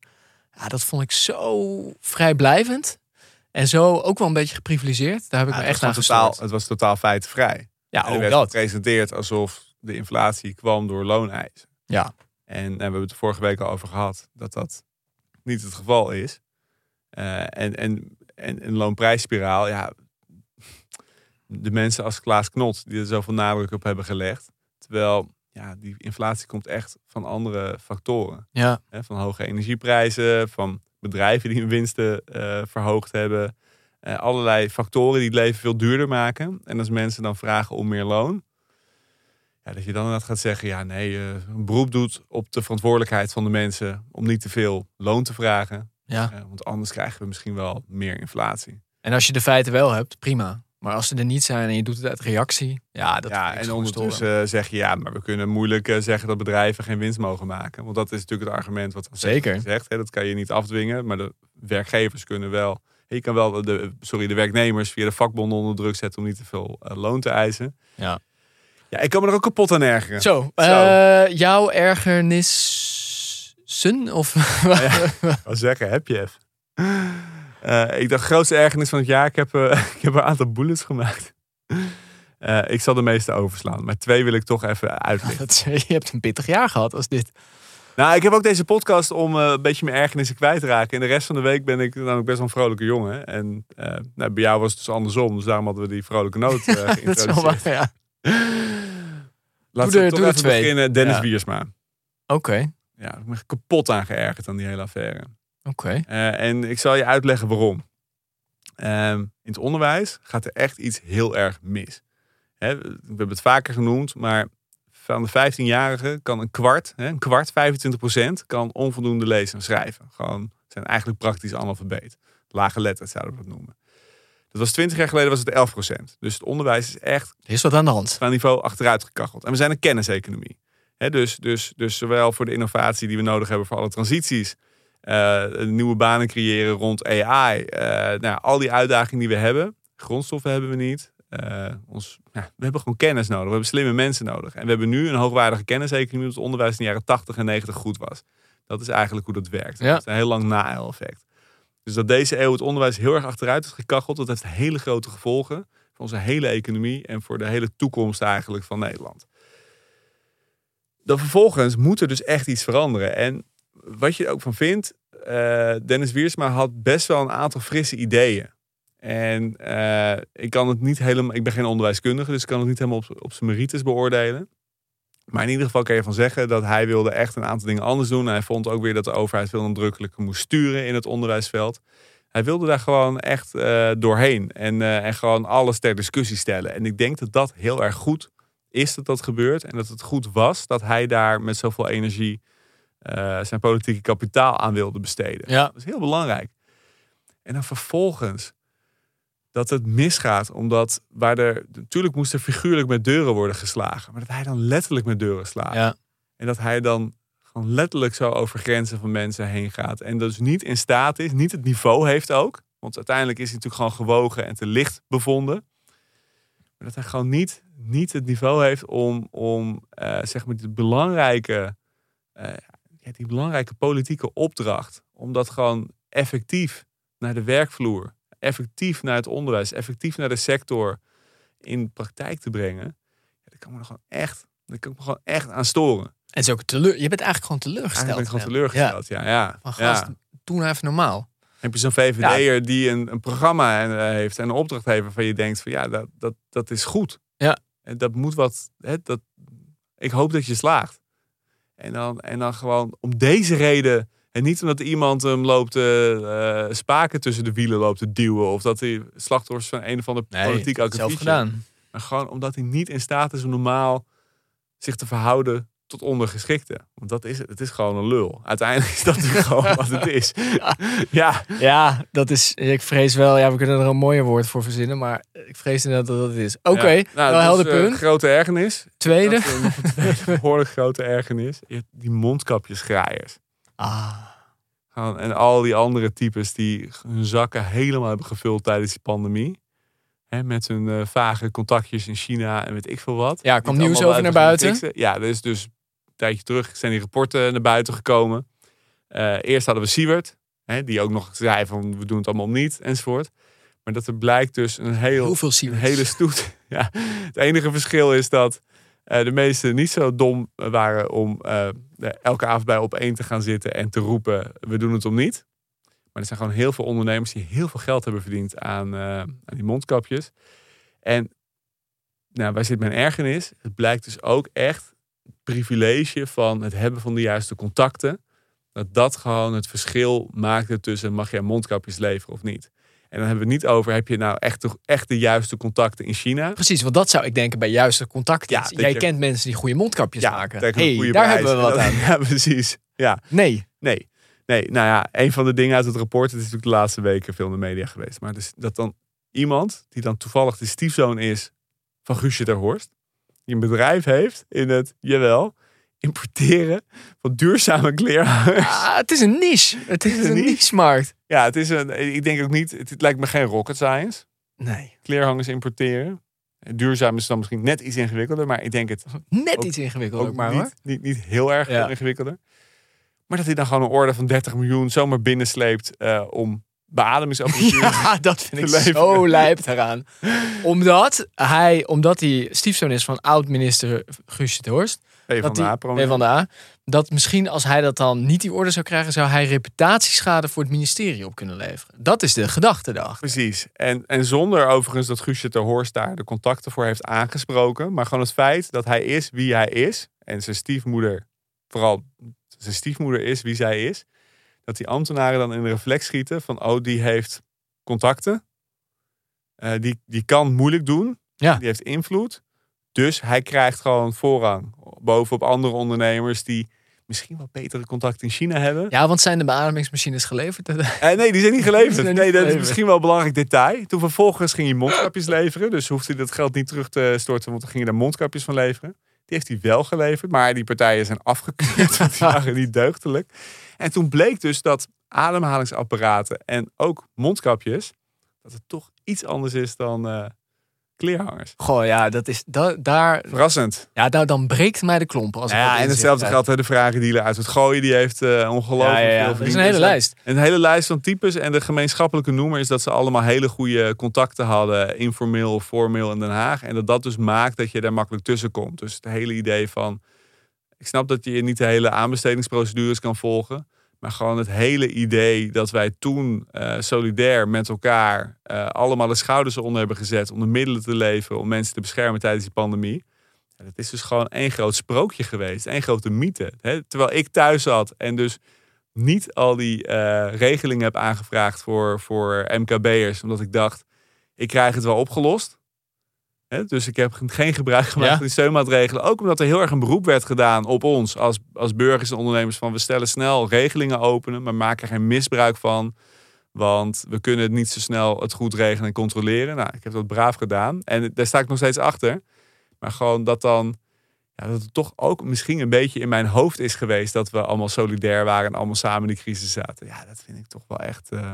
S7: Ja, dat vond ik zo vrijblijvend. En zo ook wel een beetje geprivilegeerd. Daar heb ik
S1: Ja,
S7: me
S1: het,
S7: echt
S1: was
S7: aan
S1: totaal, het was totaal feitenvrij.
S7: Ja,
S1: En
S7: ook
S1: werd
S7: dat.
S1: gepresenteerd alsof de inflatie kwam door looneisen.
S7: Ja.
S1: En, en we hebben het vorige week al over gehad dat dat niet het geval is. Eh, en, en, en een loonprijsspiraal, ja. De mensen als Klaas Knot die er zoveel nadruk op hebben gelegd. Terwijl ja, die inflatie komt echt van andere factoren.
S7: Ja.
S1: Van hoge energieprijzen, van bedrijven die hun winsten eh, verhoogd hebben. Eh, allerlei factoren die het leven veel duurder maken. En als mensen dan vragen om meer loon. Ja, dat je dan inderdaad gaat zeggen, ja nee, een beroep doet op de verantwoordelijkheid van de mensen om niet te veel loon te vragen.
S7: Ja.
S1: Eh, want anders krijgen we misschien wel meer inflatie.
S7: En als je de feiten wel hebt, prima. Maar als ze er niet zijn en je doet het uit reactie, ja, dat
S1: ja, en ondertussen zeg je ja, maar we kunnen moeilijk eh, zeggen dat bedrijven geen winst mogen maken. Want dat is natuurlijk het argument wat
S7: Zeker.
S1: zegt. Hè, dat kan je niet afdwingen, maar de werkgevers kunnen wel. Je kan wel de, sorry, de werknemers via de vakbonden onder druk zetten om niet te veel eh, loon te eisen.
S7: Ja.
S1: Ja, ik kan me er ook kapot aan ergeren.
S7: Zo, eh, jouw ergernissen? Of [LAUGHS]
S1: Wat zeggen, heb je even. Eh, ik dacht, grootste ergernis van het jaar. Ik heb, eh, [LAUGHS] ik heb een aantal bullets gemaakt. Eh, ik zal de meeste overslaan. Maar twee wil ik toch even uitleggen.
S7: Je hebt een pittig jaar gehad als dit.
S1: Nou, ik heb ook deze podcast om een beetje mijn ergernissen kwijt te raken. En de rest van de week ben ik namelijk best wel een vrolijke jongen. En nou, bij jou was het dus andersom. Dus daarom hadden we die vrolijke noot eh [LAUGHS]
S7: Dat is wel waar, ja.
S1: Laten we toch
S7: doe
S1: even
S7: twee.
S1: beginnen. Dennis
S7: Ja.
S1: Wiersma.
S7: Oké,
S1: Ja, ik ben kapot aan geërgerd aan die hele affaire.
S7: oké.
S1: Eh, en ik zal je uitleggen waarom. Ehm, in het onderwijs gaat er echt iets heel erg mis. Hè, we hebben het vaker genoemd, maar van de 15-jarigen kan een kwart, hè, een kwart, 25% kan onvoldoende lezen en schrijven. Gewoon zijn eigenlijk praktisch analfabeet. Lage letters zouden we dat noemen. Dat was 20 jaar geleden was het 11% Dus het onderwijs is echt
S7: Er is wat aan de hand.
S1: qua niveau achteruit gekacheld. En we zijn een kenniseconomie. Dus, dus, dus zowel voor de innovatie die we nodig hebben voor alle transities, eh, nieuwe banen creëren rond AI, eh, nou, al die uitdagingen die we hebben. Grondstoffen hebben we niet. Eh, ons, ja, we hebben gewoon kennis nodig. We hebben slimme mensen nodig. En we hebben nu een hoogwaardige kenniseconomie, omdat het onderwijs in de jaren 80 en 90 goed was. Dat is eigenlijk hoe dat werkt.
S7: Ja.
S1: Dat is een heel lang na-effect. Dus dat deze eeuw het onderwijs heel erg achteruit is gekacheld, dat heeft hele grote gevolgen voor onze hele economie en voor de hele toekomst eigenlijk van Nederland. Dan vervolgens moet er dus echt iets veranderen. En wat je er ook van vindt, eh, Dennis Wiersma had best wel een aantal frisse ideeën. En eh, ik kan het niet helemaal, ik ben geen onderwijskundige, dus ik kan het niet helemaal op, op zijn merites beoordelen. Maar in ieder geval kan je van zeggen dat hij wilde echt een aantal dingen anders doen. En hij vond ook weer dat de overheid veel nadrukkelijker moest sturen in het onderwijsveld. Hij wilde daar gewoon echt eh, doorheen en, en gewoon alles ter discussie stellen. En ik denk dat dat heel erg goed is dat dat gebeurt. En dat het goed was dat hij daar met zoveel energie eh, zijn politieke kapitaal aan wilde besteden.
S7: Ja.
S1: Dat is heel belangrijk. En dan vervolgens dat het misgaat, omdat waar er natuurlijk moest er figuurlijk met deuren worden geslagen, maar dat hij dan letterlijk met deuren slaat.
S7: Ja.
S1: En dat hij dan gewoon letterlijk zo over grenzen van mensen heen gaat. En dus niet in staat is, niet het niveau heeft ook. Want uiteindelijk is hij natuurlijk gewoon gewogen en te licht bevonden. Maar dat hij gewoon niet, niet het niveau heeft om, om eh, zeg maar die belangrijke, eh, die belangrijke politieke opdracht. Om dat gewoon effectief naar de werkvloer, effectief naar het onderwijs, effectief naar de sector in praktijk te brengen. Ja, daar kan ik me gewoon echt, daar kan ik me gewoon echt aan storen.
S7: En het is ook teleur, je bent eigenlijk gewoon teleurgesteld.
S1: Eigenlijk ben ik gewoon teleurgesteld. Ja, ja.
S7: Van
S1: ja.
S7: gast, doe nou even normaal.
S1: Heb je zo'n VVD'er die een, een programma en, heeft en een opdracht heeft waarvan je denkt van ja, dat, dat, dat is goed.
S7: Ja.
S1: En dat moet wat, hè, dat, ik hoop dat je slaagt. En dan, en dan gewoon om deze reden, en niet omdat iemand hem loopt te eh, spaken tussen de wielen loopt te duwen. Of dat hij slachtoffers van een of andere politiek
S7: zelf
S1: akkefietje.
S7: gedaan.
S1: Maar gewoon omdat hij niet in staat is om normaal zich te verhouden tot ondergeschikte. Want dat is het. Het is gewoon een lul. Uiteindelijk is dat gewoon wat het is. [LAUGHS] Ja,
S7: Ja, dat is. Ik vrees wel. Ja, we kunnen er een mooier woord voor verzinnen, maar ik vrees inderdaad dat dat het is. Oké,
S1: Ja. Nou,
S7: wel helder
S1: eh,
S7: punt.
S1: grote ergernis.
S7: Tweede.
S1: Een [LAUGHS] behoorlijk grote ergernis. Die mondkapjesgraaiers.
S7: Ah,
S1: en al die andere types die hun zakken helemaal hebben gevuld tijdens die pandemie. Hè, met hun eh, vage contactjes in China en weet ik veel wat.
S7: Ja, kwam nieuws over naar buiten.
S1: fixen. Ja, dus, dus een tijdje terug zijn die rapporten naar buiten gekomen. Eh, eerst hadden we Siewert. Hè, die ook nog zei van we doen het allemaal niet enzovoort. Maar dat er blijkt dus een heel een hele stoet. [LAUGHS] Ja, het enige verschil is dat eh, de meesten niet zo dom waren om eh, elke avond bij op één te gaan zitten en te roepen: we doen het om niet. Maar er zijn gewoon heel veel ondernemers die heel veel geld hebben verdiend aan, eh, aan die mondkapjes. En nou, waar zit mijn ergernis? Het blijkt dus ook echt privilege van het hebben van de juiste contacten, dat dat gewoon het verschil maakte tussen mag jij mondkapjes leveren of niet. En dan hebben we het niet over, heb je nou echt de, echt de juiste contacten in China?
S7: Precies, want dat zou ik denken bij juiste contacten.
S1: Ja,
S7: Jij
S1: je-
S7: kent mensen die goede mondkapjes maken. Hey, daar hebben we wat [LAUGHS] aan.
S1: Ja, precies. Ja,
S7: Nee,
S1: nee. Nee, nou ja, een van de dingen uit het rapport, het is natuurlijk de laatste weken veel in de media geweest, maar dus dat dan iemand die dan toevallig de stiefzoon is van Guusje ter Horst, die een bedrijf heeft in het, jawel, importeren van duurzame kleerhangers.
S7: ah, het is een niche. [LAUGHS] Het is
S1: een
S7: een
S1: niche.
S7: niche-markt.
S1: Ja, het is een, ik denk ook niet, het, het lijkt me geen rocket science,
S7: Nee,
S1: kleerhangers importeren. Duurzaam is dan misschien net iets ingewikkelder, maar ik denk het
S7: net
S1: Ook-
S7: iets ingewikkelder
S1: ook
S7: maar
S1: niet,
S7: hoor.
S1: Niet, niet heel erg
S7: Ja.
S1: ingewikkelder. Maar dat hij dan gewoon een orde van 30 miljoen zomaar binnensleept eh, om beademingsapparatuur. [LAUGHS]
S7: Ja, dat vind ik
S1: leveren.
S7: zo lijp eraan. Omdat hij, omdat hij stiefzoon is van oud-minister Guusje de Horst.
S1: P van
S7: dat
S1: de A, prominent.
S7: P van de A. Dat misschien als hij dat dan niet die orde zou krijgen, zou hij reputatieschade voor het ministerie op kunnen leveren. Dat is de gedachte daarachter.
S1: Precies. En, en zonder overigens dat Guusje ter Horst daar de contacten voor heeft aangesproken. Maar gewoon het feit dat hij is wie hij is. En zijn stiefmoeder, vooral zijn stiefmoeder is wie zij is. Dat die ambtenaren dan in de reflex schieten van, oh, die heeft contacten. Eh, die, die kan moeilijk doen.
S7: Ja.
S1: Die heeft invloed. Dus hij krijgt gewoon voorrang bovenop andere ondernemers die misschien wel betere contacten in China hebben.
S7: Ja, want zijn de beademingsmachines geleverd? [LAUGHS]
S1: Eh, nee, die zijn niet geleverd.
S7: zijn niet
S1: nee, dat is misschien wel een belangrijk detail. Toen vervolgens ging hij mondkapjes leveren. Dus hoefde hij dat geld niet terug te storten, want dan gingen er mondkapjes van leveren. Die heeft hij wel geleverd, maar die partijen zijn afgekeurd, want [LAUGHS] die waren niet deugdelijk. En toen bleek dus dat ademhalingsapparaten en ook mondkapjes, dat het toch iets anders is dan eh, kleerhangers.
S7: Goh, ja, dat is, da, daar,
S1: Verrassend.
S7: ja daar, dan breekt mij de klompen. Als
S1: Nou ja, en hetzelfde geldt hè, de vragendealer uit het gooien. Die heeft eh ongelooflijk
S7: Ja, ja, ja.
S1: veel
S7: is een hele
S1: Dus,
S7: lijst.
S1: Een hele lijst van types. En de gemeenschappelijke noemer is dat ze allemaal hele goede contacten hadden. Informeel formeel in Den Haag. En dat dat dus maakt dat je daar makkelijk tussen komt. Dus het hele idee van... Ik snap dat je niet de hele aanbestedingsprocedures kan volgen. Maar gewoon het hele idee dat wij toen eh, solidair met elkaar... eh, allemaal de schouders eronder hebben gezet... om de middelen te leveren om mensen te beschermen tijdens die pandemie. Ja, dat is dus gewoon één groot sprookje geweest. één grote mythe. Hè? Terwijl ik thuis zat en dus niet al die eh, regelingen heb aangevraagd voor, voor MKB'ers. Omdat ik dacht, ik krijg het wel opgelost. Dus ik heb geen gebruik gemaakt
S7: Ja.
S1: van die steunmaatregelen. Ook omdat er heel erg een beroep werd gedaan op ons als, als burgers en ondernemers. Van we stellen snel regelingen openen, maar maken er geen misbruik van. Want we kunnen het niet zo snel het goed regelen en controleren. Nou, ik heb dat braaf gedaan. En daar sta ik nog steeds achter. Maar gewoon dat dan ja, dat het toch ook misschien een beetje in mijn hoofd is geweest dat we allemaal solidair waren en allemaal samen in die crisis zaten. Ja, dat vind ik toch wel echt eh,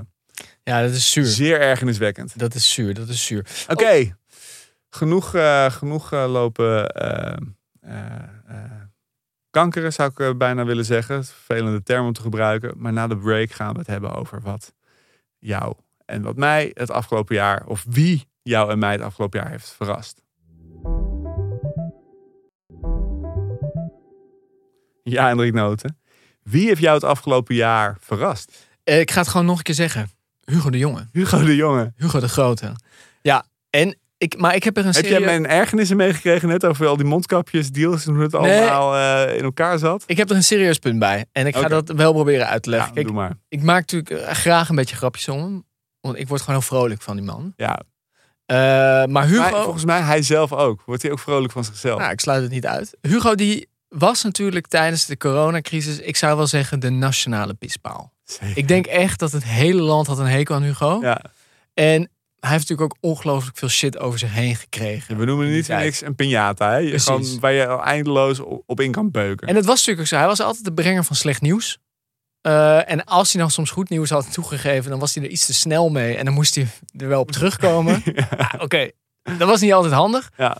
S7: Ja, dat is zuur.
S1: zeer ergerniswekkend.
S7: Dat is zuur, dat is zuur.
S1: Oké, genoeg, eh, genoeg eh, lopen eh, eh, eh, kankeren zou ik bijna willen zeggen. Het is een Vervelende term om te gebruiken. Maar na de break gaan we het hebben over wat jou en wat mij het afgelopen jaar, of wie jou en mij het afgelopen jaar heeft verrast. Ja, Hendrik Noten. Wie heeft jou het afgelopen jaar verrast?
S7: Eh, ik ga het gewoon nog een keer zeggen. Hugo de Jonge.
S1: Hugo de Jonge.
S7: Hugo de Grote. Ja, en ik, maar ik heb er een
S1: Heb
S7: serie...
S1: jij mijn ergernissen meegekregen net over al die mondkapjes, deals en hoe het
S7: Nee.
S1: allemaal eh, in elkaar zat?
S7: Ik heb er een serieus punt bij. En ik ga dat wel proberen uit te leggen.
S1: Ja,
S7: Kijk,
S1: doe maar.
S7: ik maak natuurlijk eh, graag een beetje grapjes om hem. Want ik word gewoon heel vrolijk van die man.
S1: Ja,
S7: Eh, maar Hugo...
S1: maar volgens mij hij zelf ook. Wordt hij ook vrolijk van zichzelf?
S7: Nou, ik sluit het niet uit. Hugo die was natuurlijk tijdens de coronacrisis, ik zou wel zeggen, de nationale pispaal.
S1: Zeker.
S7: Ik denk echt dat het hele land had een hekel aan Hugo.
S1: Ja,
S7: En hij heeft natuurlijk ook ongelooflijk veel shit over zich heen gekregen.
S1: we noemen het niet voor niks een piñata. Hè? Gewoon, waar je al eindeloos op in kan beuken.
S7: En het was natuurlijk ook zo. Hij was altijd de brenger van slecht nieuws. Eh, en als hij dan soms goed nieuws had toegegeven, dan was hij er iets te snel mee. En dan moest hij er wel op [LAUGHS] terugkomen. Ja, Oké, dat was niet altijd handig.
S1: Ja.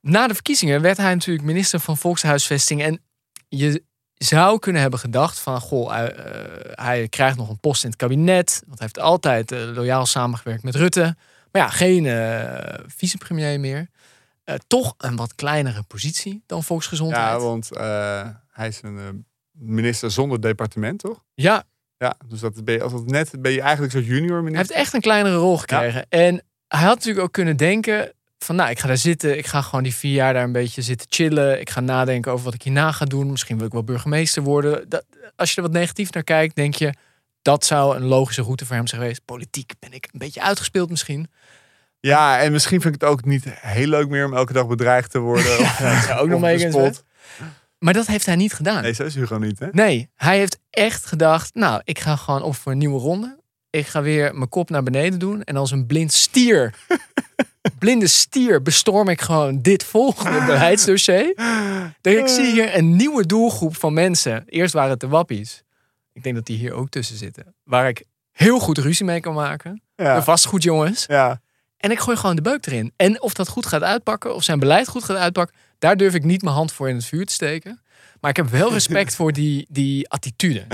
S7: Na de verkiezingen werd hij natuurlijk minister van Volkshuisvesting. En je zou kunnen hebben gedacht van, goh, hij, eh, hij krijgt nog een post in het kabinet. Want hij heeft altijd eh, loyaal samengewerkt met Rutte. Maar ja, geen eh, vicepremier meer. Toch een wat kleinere positie dan Volksgezondheid.
S1: ja, want hij is een minister zonder departement, toch?
S7: ja,
S1: Ja, dus dat ben je, als het net ben je eigenlijk zo'n junior
S7: Hij
S1: minister.
S7: heeft echt een kleinere rol gekregen. En hij had natuurlijk ook kunnen denken... van nou, ik ga daar zitten. Ik ga gewoon die vier jaar daar een beetje zitten chillen. Ik ga nadenken over wat ik hierna ga doen. Misschien wil ik wel burgemeester worden. Dat, als je er wat negatief naar kijkt, denk je... dat zou een logische route voor hem zijn geweest. Politiek ben ik een beetje uitgespeeld misschien.
S1: Ja, en misschien vind ik het ook niet heel leuk meer om elke dag bedreigd te worden. [LAUGHS] of,
S7: dat zou ook nog mee. Maar dat heeft hij niet gedaan.
S1: Nee, zo is Hugo niet, hè?
S7: Nee, hij heeft echt gedacht, nou, ik ga gewoon op voor een nieuwe ronde. Ik ga weer mijn kop naar beneden doen. En als een blind stier, [LAUGHS] blinde stier, bestorm ik gewoon dit volgende beleidsdossier. Dus ik zie hier een nieuwe doelgroep van mensen. Eerst waren het de wappies. Ik denk dat die hier ook tussen zitten. Waar ik heel goed ruzie mee kan maken. De
S1: Ja.
S7: vastgoedjongens.
S1: ja.
S7: En ik gooi gewoon de beuk erin. En of dat goed gaat uitpakken, of zijn beleid goed gaat uitpakken, daar durf ik niet mijn hand voor in het vuur te steken. Maar ik heb wel respect voor die, die attitude.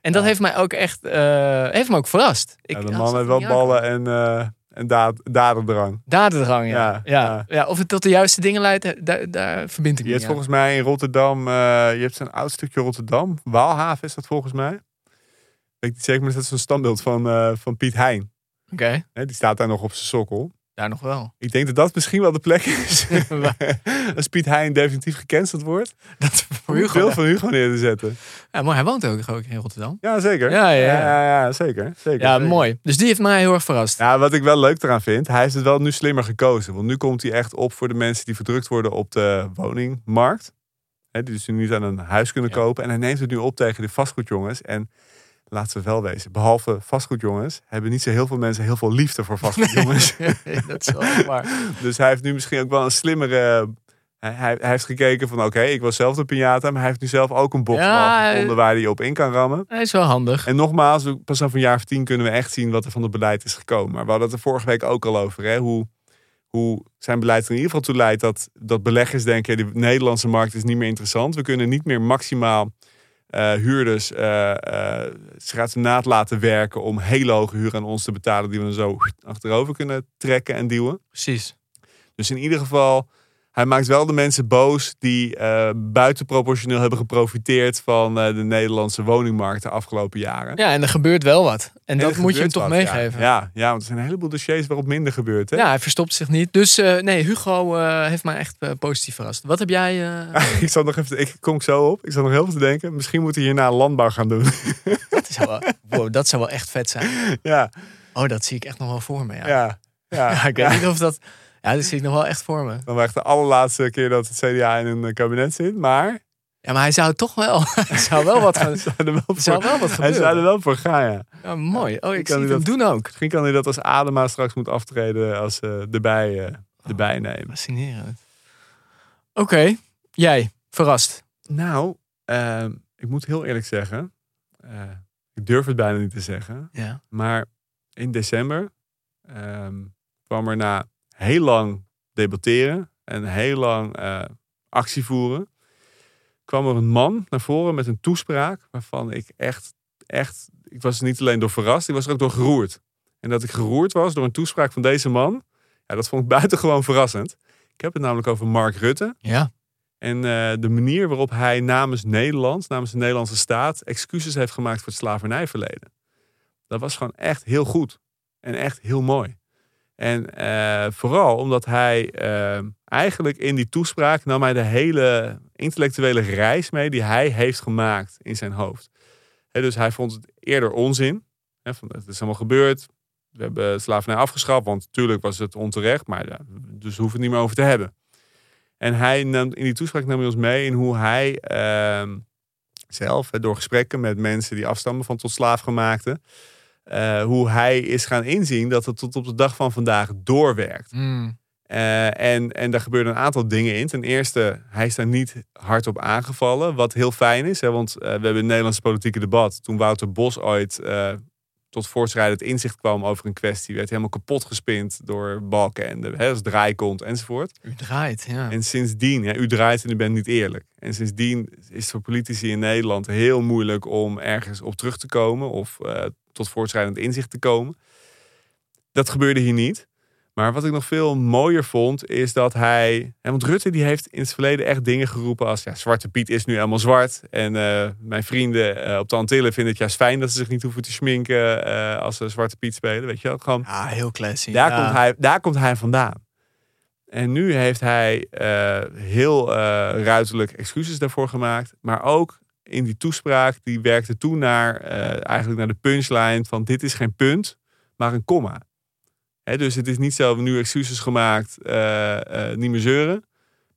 S7: En dat heeft mij ook echt eh, heeft me ook verrast. Ik,
S1: Ja, de man heeft wel ballen en, eh en daad, dadendrang.
S7: Dadendrang, ja.
S1: Ja,
S7: Ja,
S1: ja.
S7: ja. Of het tot de juiste dingen leidt, daar, daar verbind ik
S1: Je
S7: me
S1: hebt volgens mij in Rotterdam, eh, je hebt zo'n oud stukje Rotterdam. Waalhaven is dat volgens mij. Ik zeker, maar dat is zo'n standbeeld van, eh, van Piet Hein.
S7: Oké,
S1: die staat daar nog op zijn sokkel.
S7: Daar nog wel.
S1: Ik denk dat dat misschien wel de plek is. [LAUGHS] [LAUGHS] Als Piet Hein definitief gecanceld wordt.
S7: Dat voor Hugo.
S1: beeld van Hugo neer te zetten.
S7: Ja, maar hij woont ook, ook in Rotterdam.
S1: Ja, zeker.
S7: Ja, ja, ja.
S1: ja, ja, zeker. zeker
S7: Ja,
S1: zeker.
S7: mooi. Dus die heeft mij heel erg verrast.
S1: Ja, wat ik wel leuk eraan vind, hij heeft het wel nu slimmer gekozen. Want nu komt hij echt op voor de mensen die verdrukt worden op de woningmarkt. Hè, die dus nu niet aan een huis kunnen kopen. En hij neemt het nu op tegen de vastgoedjongens. En laten we wel wezen, behalve vastgoedjongens, hebben niet zo heel veel mensen heel veel liefde voor vastgoedjongens. [LAUGHS]
S7: dat is wel waar. [LAUGHS]
S1: dus hij heeft nu misschien ook wel een slimmere... Hij, hij, hij heeft gekeken van oké, ik was zelf de piñata, maar hij heeft nu zelf ook een box
S7: Ja,
S1: gevonden waar hij op in kan rammen.
S7: Hij is wel handig.
S1: En nogmaals, pas over een jaar of tien kunnen we echt zien wat er van het beleid is gekomen. Maar we hadden het er vorige week ook al over. Hè? Hoe, hoe zijn beleid er in ieder geval toe leidt dat, dat beleggers denken... de Nederlandse markt is niet meer interessant. We kunnen niet meer maximaal eh, huurders eh eh stratenaat laten werken... om hele hoge huur aan ons te betalen... die we dan zo achterover kunnen trekken en duwen.
S7: Precies.
S1: Dus in ieder geval, hij maakt wel de mensen boos die eh buitenproportioneel hebben geprofiteerd van eh, de Nederlandse woningmarkt de afgelopen jaren.
S7: Ja, en er gebeurt wel wat. En
S1: En
S7: dat moet je hem toch
S1: wat,
S7: meegeven. Ja.
S1: Ja, ja, ja, want er zijn een heleboel dossiers waarop minder gebeurt. Hè?
S7: hij verstopt zich niet. Dus eh, nee, Hugo heeft mij echt positief verrast. Wat heb jij... [LAUGHS]
S1: ik zat nog even, ik kom zo op. Ik zat nog heel veel te denken. Misschien moeten we hierna landbouw gaan doen. [LAUGHS]
S7: dat, zou wel, wow, dat zou wel echt vet zijn.
S1: ja,
S7: Oh, dat zie ik echt nog wel voor me. Ja,
S1: ja, ja. [LAUGHS]
S7: Ja, ik weet niet of dat... Ja, dat zie ik nog wel echt voor me.
S1: Dan was echt de allerlaatste keer dat het CDA in een eh, kabinet zit. Maar
S7: Ja, maar hij zou toch wel... [LAUGHS] Hij zou wel wat gaan... [LAUGHS]
S1: hij zou er wel
S7: zou
S1: voor,
S7: wel wat
S1: hij zou er wel voor gaan, ja.
S7: Ja, mooi. Oh, ik
S1: kan
S7: zie hem doen ook.
S1: Misschien kan hij dat als Adema straks moet aftreden als eh erbij, eh erbij nemen.
S7: Fascinerend. Oké, jij. Verrast.
S1: Nou, ehm, ik moet heel eerlijk zeggen. ik durf het bijna niet te zeggen.
S7: Ja.
S1: Maar in december ehm, kwam er na heel lang debatteren en heel lang eh, actie voeren, kwam er een man naar voren met een toespraak waarvan ik echt, echt, ik was er niet alleen door verrast, ik was er ook door geroerd. En dat ik geroerd was door een toespraak van deze man, ja, dat vond ik [LAUGHS] buitengewoon verrassend. Ik heb het namelijk over Mark Rutte.
S7: Ja.
S1: En eh, de manier waarop hij namens Nederland, namens de Nederlandse staat, excuses heeft gemaakt voor het slavernijverleden. Dat was gewoon echt heel goed. En echt heel mooi. En eh, vooral omdat hij eh, eigenlijk in die toespraak nam hij de hele intellectuele reis mee die hij heeft gemaakt in zijn hoofd. Dus hij vond het eerder onzin. Van, het is allemaal gebeurd. We hebben slavernij afgeschaft, want natuurlijk was het onterecht. Maar ja, dus we hoeven het niet meer over te hebben. En hij nam, in die toespraak nam hij ons mee in hoe hij ehm, zelf, door gesprekken met mensen die afstammen van tot slaafgemaakte, eh, hoe hij is gaan inzien dat het tot op de dag van vandaag doorwerkt.
S7: Mm.
S1: Eh, en, en daar gebeurden een aantal dingen in. Ten eerste, hij is daar niet hard op aangevallen, wat heel fijn is. Hè, want eh, we hebben in het Nederlandse politieke debat, toen Wouter Bos ooit tot voortschrijdend inzicht kwam over een kwestie, werd helemaal kapot gespind door Balken en de als draaikont enzovoort.
S7: U draait, ja.
S1: En sindsdien, ja, u draait en u bent niet eerlijk. En sindsdien is het voor politici in Nederland heel moeilijk om ergens op terug te komen of tot voortschrijdend inzicht te komen. Dat gebeurde hier niet. Maar wat ik nog veel mooier vond, is dat hij. hè, Want Rutte die heeft in het verleden echt dingen geroepen als ja, Zwarte Piet is nu helemaal zwart. En eh, mijn vrienden eh, op de Antillen vinden het juist fijn dat ze zich niet hoeven te schminken eh, als ze Zwarte Piet spelen. Weet je wel? Gewoon,
S7: Ja, heel classy.
S1: daar,
S7: ja.
S1: komt hij, daar komt hij vandaan. En nu heeft hij heel ruiterlijk excuses daarvoor gemaakt. Maar ook in die toespraak, die werkte toen naar, eh, eigenlijk naar de punchline van dit is geen punt, maar een komma. Dus het is niet zo, we nu excuses gemaakt, eh, eh, niet meer zeuren.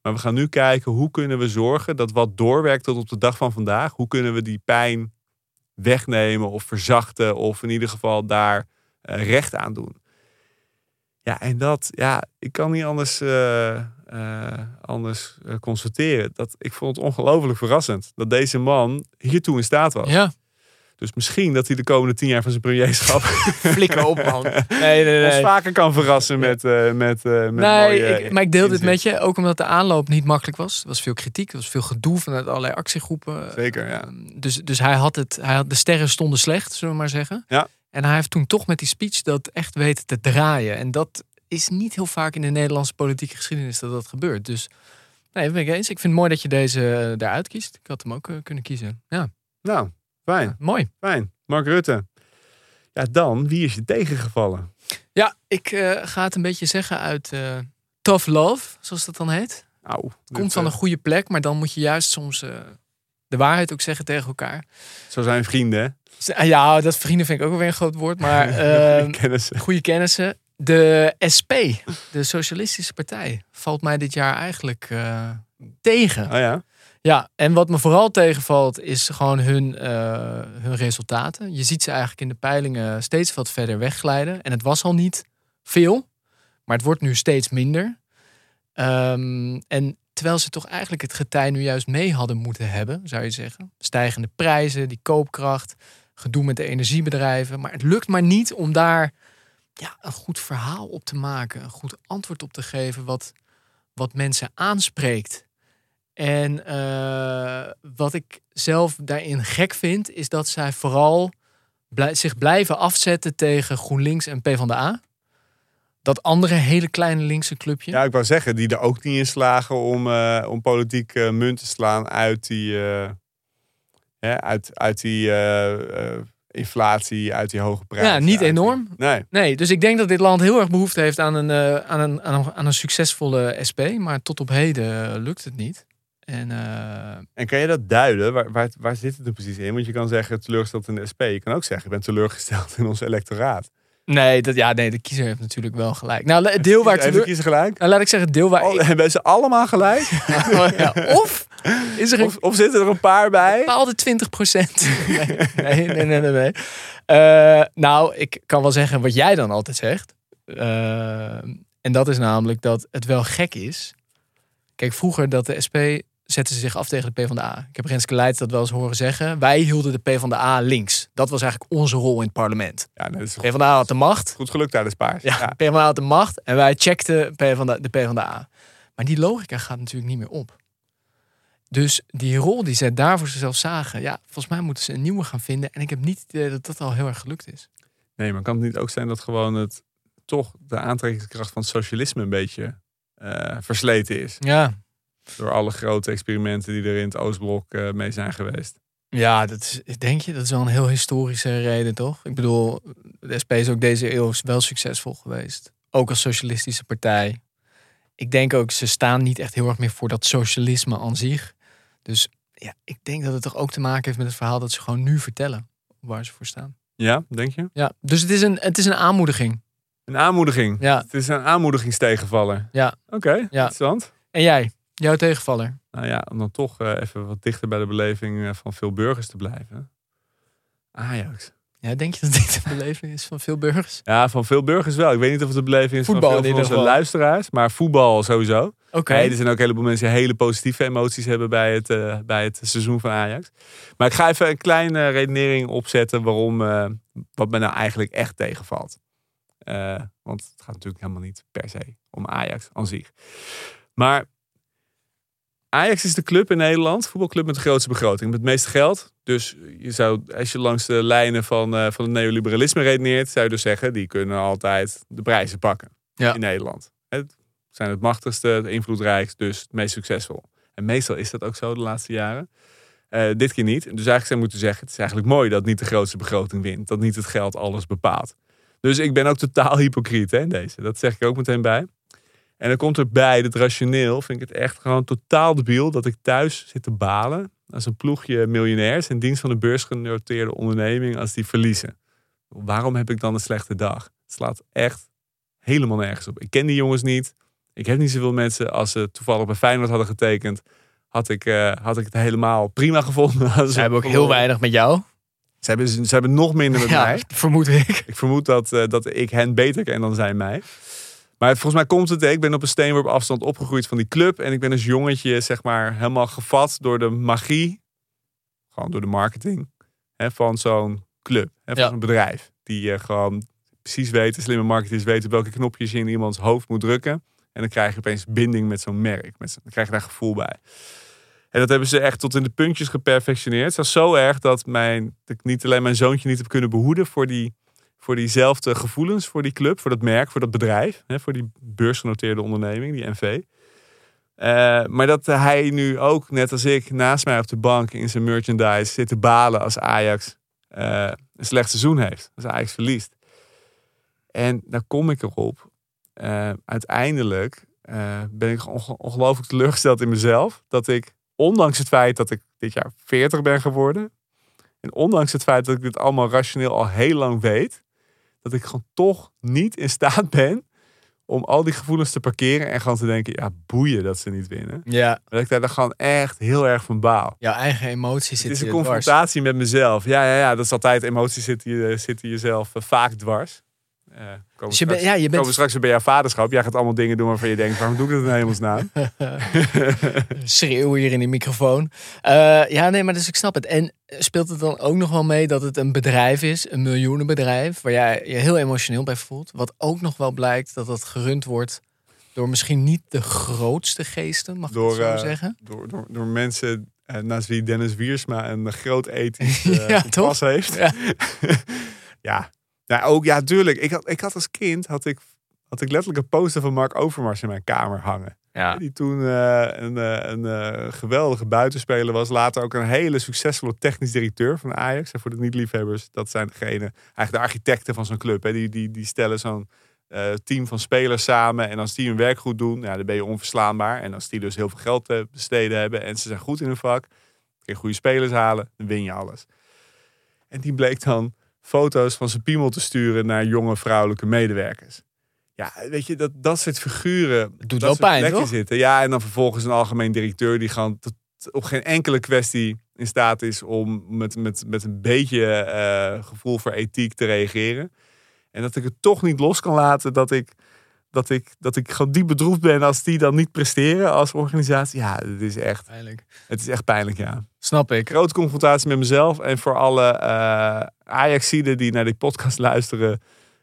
S1: Maar we gaan nu kijken, hoe kunnen we zorgen dat wat doorwerkt tot op de dag van vandaag, hoe kunnen we die pijn wegnemen of verzachten of in ieder geval daar recht aan doen. Ja, en dat, ja, ik kan niet anders, eh, anders eh, constateren. Dat, ik vond het ongelooflijk verrassend dat deze man hiertoe in staat was.
S7: Ja,
S1: Dus misschien dat hij de komende tien jaar van zijn premierschap [LAUGHS]
S7: flikker op man. [LAUGHS] Nee, nee,
S1: ons
S7: nee.
S1: vaker kan verrassen met, eh, met, met
S7: Nee,
S1: mooie
S7: ik, maar ik deel dit met je. Ook omdat de aanloop niet makkelijk was. Er was veel kritiek. Er was veel gedoe vanuit allerlei actiegroepen.
S1: Zeker, ja.
S7: Ehm, Dus, dus hij had het. Hij had, de sterren stonden slecht, zullen we maar zeggen.
S1: Ja.
S7: En hij heeft toen toch met die speech dat echt weten te draaien. En dat is niet heel vaak in de Nederlandse politieke geschiedenis dat dat gebeurt. Dus nee, dat ben ik eens. Ik vind het mooi dat je deze eh, daaruit kiest. Ik had hem ook eh, kunnen kiezen. Ja,
S1: Nou, fijn,
S7: mooi.
S1: fijn. Mark Rutte. Ja, dan, wie is je tegengevallen?
S7: Ja, ik eh, ga het een beetje zeggen uit Tough Love, zoals dat dan heet.
S1: Au,
S7: Komt van een goede plek, maar dan moet je juist soms de waarheid ook zeggen tegen elkaar.
S1: Zo zijn vrienden, hè?
S7: Ja, dat vrienden vind ik ook wel weer een groot woord, maar [LAUGHS]
S1: Kennissen.
S7: goede kennissen. De SP, de Socialistische Partij, valt mij dit jaar eigenlijk eh, tegen.
S1: Oh ja?
S7: Ja, en wat me vooral tegenvalt is gewoon hun, eh, hun resultaten. Je ziet ze eigenlijk in de peilingen steeds wat verder wegglijden. En het was al niet veel, maar het wordt nu steeds minder. Ehm, en terwijl ze toch eigenlijk het getij nu juist mee hadden moeten hebben, zou je zeggen. Stijgende prijzen, die koopkracht, gedoe met de energiebedrijven. Maar het lukt maar niet om daar ja, een goed verhaal op te maken. Een goed antwoord op te geven wat, wat mensen aanspreekt. En eh, wat ik zelf daarin gek vind, is dat zij vooral blij- zich blijven afzetten tegen GroenLinks en PvdA. Dat andere hele kleine linkse clubje.
S1: Ja, ik wou zeggen, die er ook niet in slagen om, eh, om politiek eh, munt te slaan uit die, uit, uit die inflatie, uit die hoge prijzen.
S7: Ja, niet enorm.
S1: Nee,
S7: Nee, dus ik denk dat dit land heel erg behoefte heeft aan een, eh, aan een, aan een, aan een succesvolle SP. Maar tot op heden eh, lukt het niet. En eh,
S1: En kan je dat duiden? Waar, waar, waar zit het er precies in? Want je kan zeggen teleurgesteld in de SP. Je kan ook zeggen, ik ben teleurgesteld in ons electoraat.
S7: Nee, dat, ja, nee, de kiezer heeft natuurlijk wel gelijk. Nou, het deel waar
S1: Even
S7: teleur...
S1: kiezen gelijk?
S7: Nou, laat ik zeggen, het deel waar
S1: Oh,
S7: ik... [LAUGHS]
S1: hebben ze allemaal gelijk? [LAUGHS]
S7: Ja. Of is er een
S1: Of, of zitten er een paar bij?
S7: bepaalde 20 procent. Nee, [LAUGHS] nee, nee, nee. nee, nee. Eh, nou, ik kan wel zeggen wat jij dan altijd zegt. Eh, en dat is namelijk dat het wel gek is. Kijk, vroeger dat de SP zette ze zich af tegen de PvdA. Ik heb Renske Leijt dat wel eens horen zeggen. Wij hielden de PvdA links. Dat was eigenlijk onze rol in het parlement.
S1: Ja, nee, dat
S7: PvdA had de macht.
S1: goed gelukt tijdens paars.
S7: Ja,
S1: Ja.
S7: PvdA had de macht en wij checkten PvdA, de PvdA. Maar die logica gaat natuurlijk niet meer op. Dus die rol die zij daar voor zichzelf zagen, ja, volgens mij moeten ze een nieuwe gaan vinden. En ik heb niet het idee dat dat al heel erg gelukt is.
S1: Nee, maar kan het niet ook zijn dat gewoon het toch de aantrekkingskracht van het socialisme een beetje eh, versleten is?
S7: Ja,
S1: Door alle grote experimenten die er in het Oostblok eh, mee zijn geweest.
S7: ja dat is, denk je, dat is wel een heel historische reden, toch? Ik bedoel, de SP is ook deze eeuw wel succesvol geweest. Ook als socialistische partij. Ik denk ook, ze staan niet echt heel erg meer voor dat socialisme aan zich. Dus ja, ik denk dat het toch ook te maken heeft met het verhaal dat ze gewoon nu vertellen waar ze voor staan.
S1: Ja, denk je?
S7: Ja, dus het is een, het is een aanmoediging.
S1: Een aanmoediging.
S7: Ja.
S1: Het is een aanmoedigingstegenvaller.
S7: Ja.
S1: Oké, interessant.
S7: En jij, jouw tegenvaller?
S1: Nou ja, om dan toch eh, even wat dichter bij de beleving eh, van veel burgers te blijven. Ajax.
S7: Ja, denk je dat dit een beleving is van veel burgers?
S1: Ja, van veel burgers wel. Ik weet niet of het de beleving is
S7: Voetbal
S1: van veel van onze luisteraars. Maar voetbal sowieso.
S7: Oké.
S1: Nee, er zijn ook een heleboel mensen die hele positieve emoties hebben bij het, eh, bij het seizoen van Ajax. Maar ik ga even een kleine redenering opzetten waarom, wat me nou eigenlijk echt tegenvalt. Want het gaat natuurlijk helemaal niet per se om Ajax aan zich. Maar Ajax is de club in Nederland, voetbalclub met de grootste begroting, met het meeste geld. Dus je zou, als je langs de lijnen van, eh, van het neoliberalisme redeneert, zou je dus zeggen, die kunnen altijd de prijzen pakken
S7: Ja.
S1: in Nederland. Het zijn het machtigste, het invloedrijkst, dus het meest succesvol. En meestal is dat ook zo de laatste jaren. Eh, dit keer niet. Dus eigenlijk zou je moeten zeggen, het is eigenlijk mooi dat niet de grootste begroting wint. Dat niet het geld alles bepaalt. Dus ik ben ook totaal hypocriet hè, in deze. Dat zeg ik ook meteen bij. En dan komt erbij, dat rationeel, vind ik het echt gewoon totaal debiel dat ik thuis zit te balen als een ploegje miljonairs in dienst van een beursgenoteerde onderneming als die verliezen. Waarom heb ik dan een slechte dag? Het slaat echt helemaal nergens op. Ik ken die jongens niet. Ik heb niet zoveel mensen. Als ze toevallig bij Feyenoord hadden getekend, had ik, eh, had ik het helemaal prima gevonden.
S7: Ze hebben ook heel weinig met jou.
S1: Ze hebben, ze hebben nog minder met
S7: Ja,
S1: mij. [LAUGHS]
S7: vermoed ik.
S1: Ik vermoed dat, eh, dat ik hen beter ken dan zij mij. Maar volgens mij komt het, ik ben op een steenworp afstand opgegroeid van die club. En ik ben als jongetje, zeg maar, helemaal gevat door de magie. Gewoon door de marketing. Hè, van zo'n club, hè, van
S7: Ja.
S1: zo'n bedrijf. Die eh, gewoon precies weten, slimme marketeers weten welke knopjes je in iemands hoofd moet drukken. En dan krijg je opeens binding met zo'n merk. Met dan krijg je daar gevoel bij. En dat hebben ze echt tot in de puntjes geperfectioneerd. Zelfs zo erg dat, mijn, dat ik niet alleen mijn zoontje niet heb kunnen behoeden voor, die, voor diezelfde gevoelens, voor die club, voor dat merk, voor dat bedrijf, hè, voor die beursgenoteerde onderneming, die NV. Eh, maar dat hij nu ook, net als ik, naast mij op de bank in zijn merchandise zit te balen als Ajax eh, een slecht seizoen heeft. Als Ajax verliest. En daar kom ik erop. Eh, uiteindelijk ben ik onge- ongelooflijk teleurgesteld in mezelf. Dat ik, ondanks het feit dat ik dit jaar 40 ben geworden. En ondanks het feit dat ik dit allemaal rationeel al heel lang weet. Dat ik gewoon toch niet in staat ben om al die gevoelens te parkeren. En gewoon te denken, ja boeien dat ze niet winnen.
S7: Ja,
S1: Dat ik daar dan gewoon echt heel erg van baal.
S7: jouw eigen emoties
S1: Het
S7: zitten
S1: is een
S7: dwars.
S1: confrontatie met mezelf. Ja, ja, ja, dat is altijd emoties zitten, je, zitten jezelf eh, vaak dwars. Eh, komen
S7: Dus je,
S1: straks-
S7: ja, je
S1: komen
S7: bent
S1: straks weer bij jouw vaderschap. Jij gaat allemaal dingen doen waarvan je denkt, waarom doe ik dat in hemelsnaam? [LAUGHS] [LAUGHS]
S7: schreeuw hier in die microfoon. Eh, ja, nee, maar dus ik snap het. En speelt het dan ook nog wel mee dat het een bedrijf is, een miljoenenbedrijf, waar jij je heel emotioneel bij voelt. Wat ook nog wel blijkt dat het gerund wordt door misschien niet de grootste geesten, mag ik
S1: Door,
S7: het zo
S1: eh,
S7: zeggen?
S1: Door, door, door mensen naast wie Dennis Wiersma een groot ethisch [LAUGHS]
S7: Ja,
S1: pas heeft.
S7: Ja.
S1: ja. Ja, ook ja, tuurlijk. Ik had, ik had als kind had ik, had ik letterlijk een poster van Mark Overmars in mijn kamer hangen.
S7: Ja.
S1: Die toen eh, een, eh, een eh, geweldige buitenspeler was. Later ook een hele succesvolle technisch directeur van Ajax. En voor de niet-liefhebbers, dat zijn degene, eigenlijk de architecten van zo'n club. Hè. Die, die, die stellen zo'n team van spelers samen. En als die hun werk goed doen, ja, dan ben je onverslaanbaar. En als die dus heel veel geld te besteden hebben en ze zijn goed in hun vak. Kun je goede spelers halen, dan win je alles. En die bleek dan foto's van zijn piemel te sturen naar jonge vrouwelijke medewerkers. Ja, weet je, dat, dat soort figuren
S7: doet
S1: dat
S7: wel
S1: soort
S7: pijn,
S1: plekken
S7: toch?
S1: zitten. Ja, en dan vervolgens een algemeen directeur die gewoon tot, op geen enkele kwestie in staat is om met, met, met een beetje eh, gevoel voor ethiek te reageren. En dat ik het toch niet los kan laten dat ik, dat ik, dat ik gewoon diep bedroefd ben als die dan niet presteren als organisatie. Ja, het is echt,
S7: Pijnlijk.
S1: het is echt pijnlijk, ja.
S7: Snap ik.
S1: Grote confrontatie met mezelf en voor alle eh Ajaxiden die naar die podcast luisteren.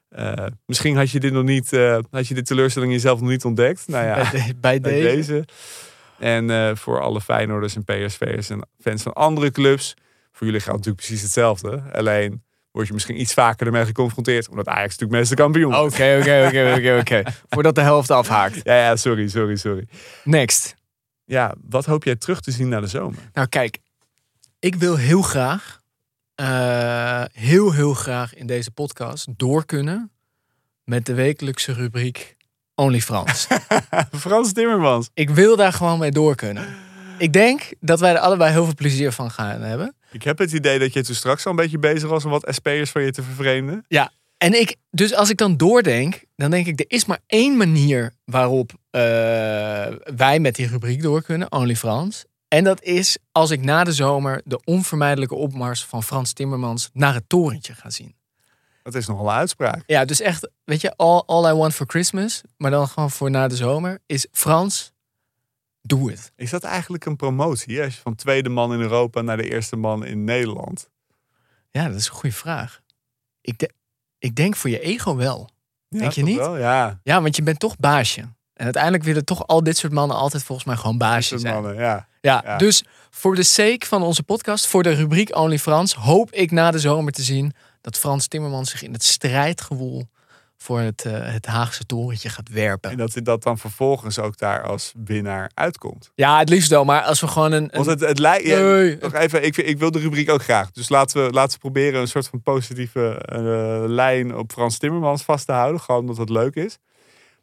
S1: eh, misschien had je dit nog niet, eh, had je dit teleurstelling in jezelf nog niet ontdekt. Nou ja, [LAUGHS]
S7: Bij, de- bij
S1: bij
S7: deze.
S1: deze. En voor alle Feyenoorders en PSV'ers en fans van andere clubs. Voor jullie geldt natuurlijk precies hetzelfde. Alleen word je misschien iets vaker ermee geconfronteerd. Omdat Ajax natuurlijk meeste kampioen
S7: Oké, oké, oké, oké, oké. [LAUGHS] Voordat de helft afhaakt.
S1: Ja, ja, sorry, sorry, sorry.
S7: Next.
S1: Ja, wat hoop jij terug te zien na de zomer?
S7: Nou, kijk, ik wil heel graag, eh, heel, heel graag in deze podcast door kunnen met de wekelijkse rubriek Only Frans. [LAUGHS]
S1: Frans Timmermans.
S7: ik wil daar gewoon mee door kunnen. Ik denk dat wij er allebei heel veel plezier van gaan hebben.
S1: Ik heb het idee dat je toen straks al een beetje bezig was om wat SP'ers van je te vervreemden.
S7: En ik, dus als ik dan doordenk, dan denk ik, er is maar één manier waarop eh, wij met die rubriek door kunnen, Only Frans. En dat is als ik na de zomer de onvermijdelijke opmars van Frans Timmermans naar het torentje ga zien.
S1: Dat is nogal een uitspraak.
S7: Ja, dus echt, weet je, all, all I want for Christmas, maar dan gewoon voor na de zomer, is Frans, doe het.
S1: Is dat eigenlijk een promotie? Als je van tweede man in Europa naar de eerste man in Nederland.
S7: Ja, dat is een goede vraag. Ik, de- ik denk voor je ego wel.
S1: Ja,
S7: Denk je niet?
S1: Wel? Ja,
S7: Ja, want je bent toch baasje. En uiteindelijk willen toch al dit soort mannen altijd volgens mij gewoon baasje
S1: soort
S7: zijn.
S1: mannen, ja.
S7: Ja,
S1: Ja.
S7: dus voor de sake van onze podcast, voor de rubriek Only Frans, hoop ik na de zomer te zien dat Frans Timmermans zich in het strijdgewoel voor het, eh, het Haagse torentje gaat werpen.
S1: En dat dat dan vervolgens ook daar als winnaar uitkomt.
S7: Ja, het liefst wel, maar als we gewoon een. een-
S1: Want het, het lijkt. ja,
S7: Nee.
S1: nog even, ik, ik wil de rubriek ook graag. Dus laten we, laten we proberen een soort van positieve eh, lijn op Frans Timmermans vast te houden. Gewoon omdat het leuk is.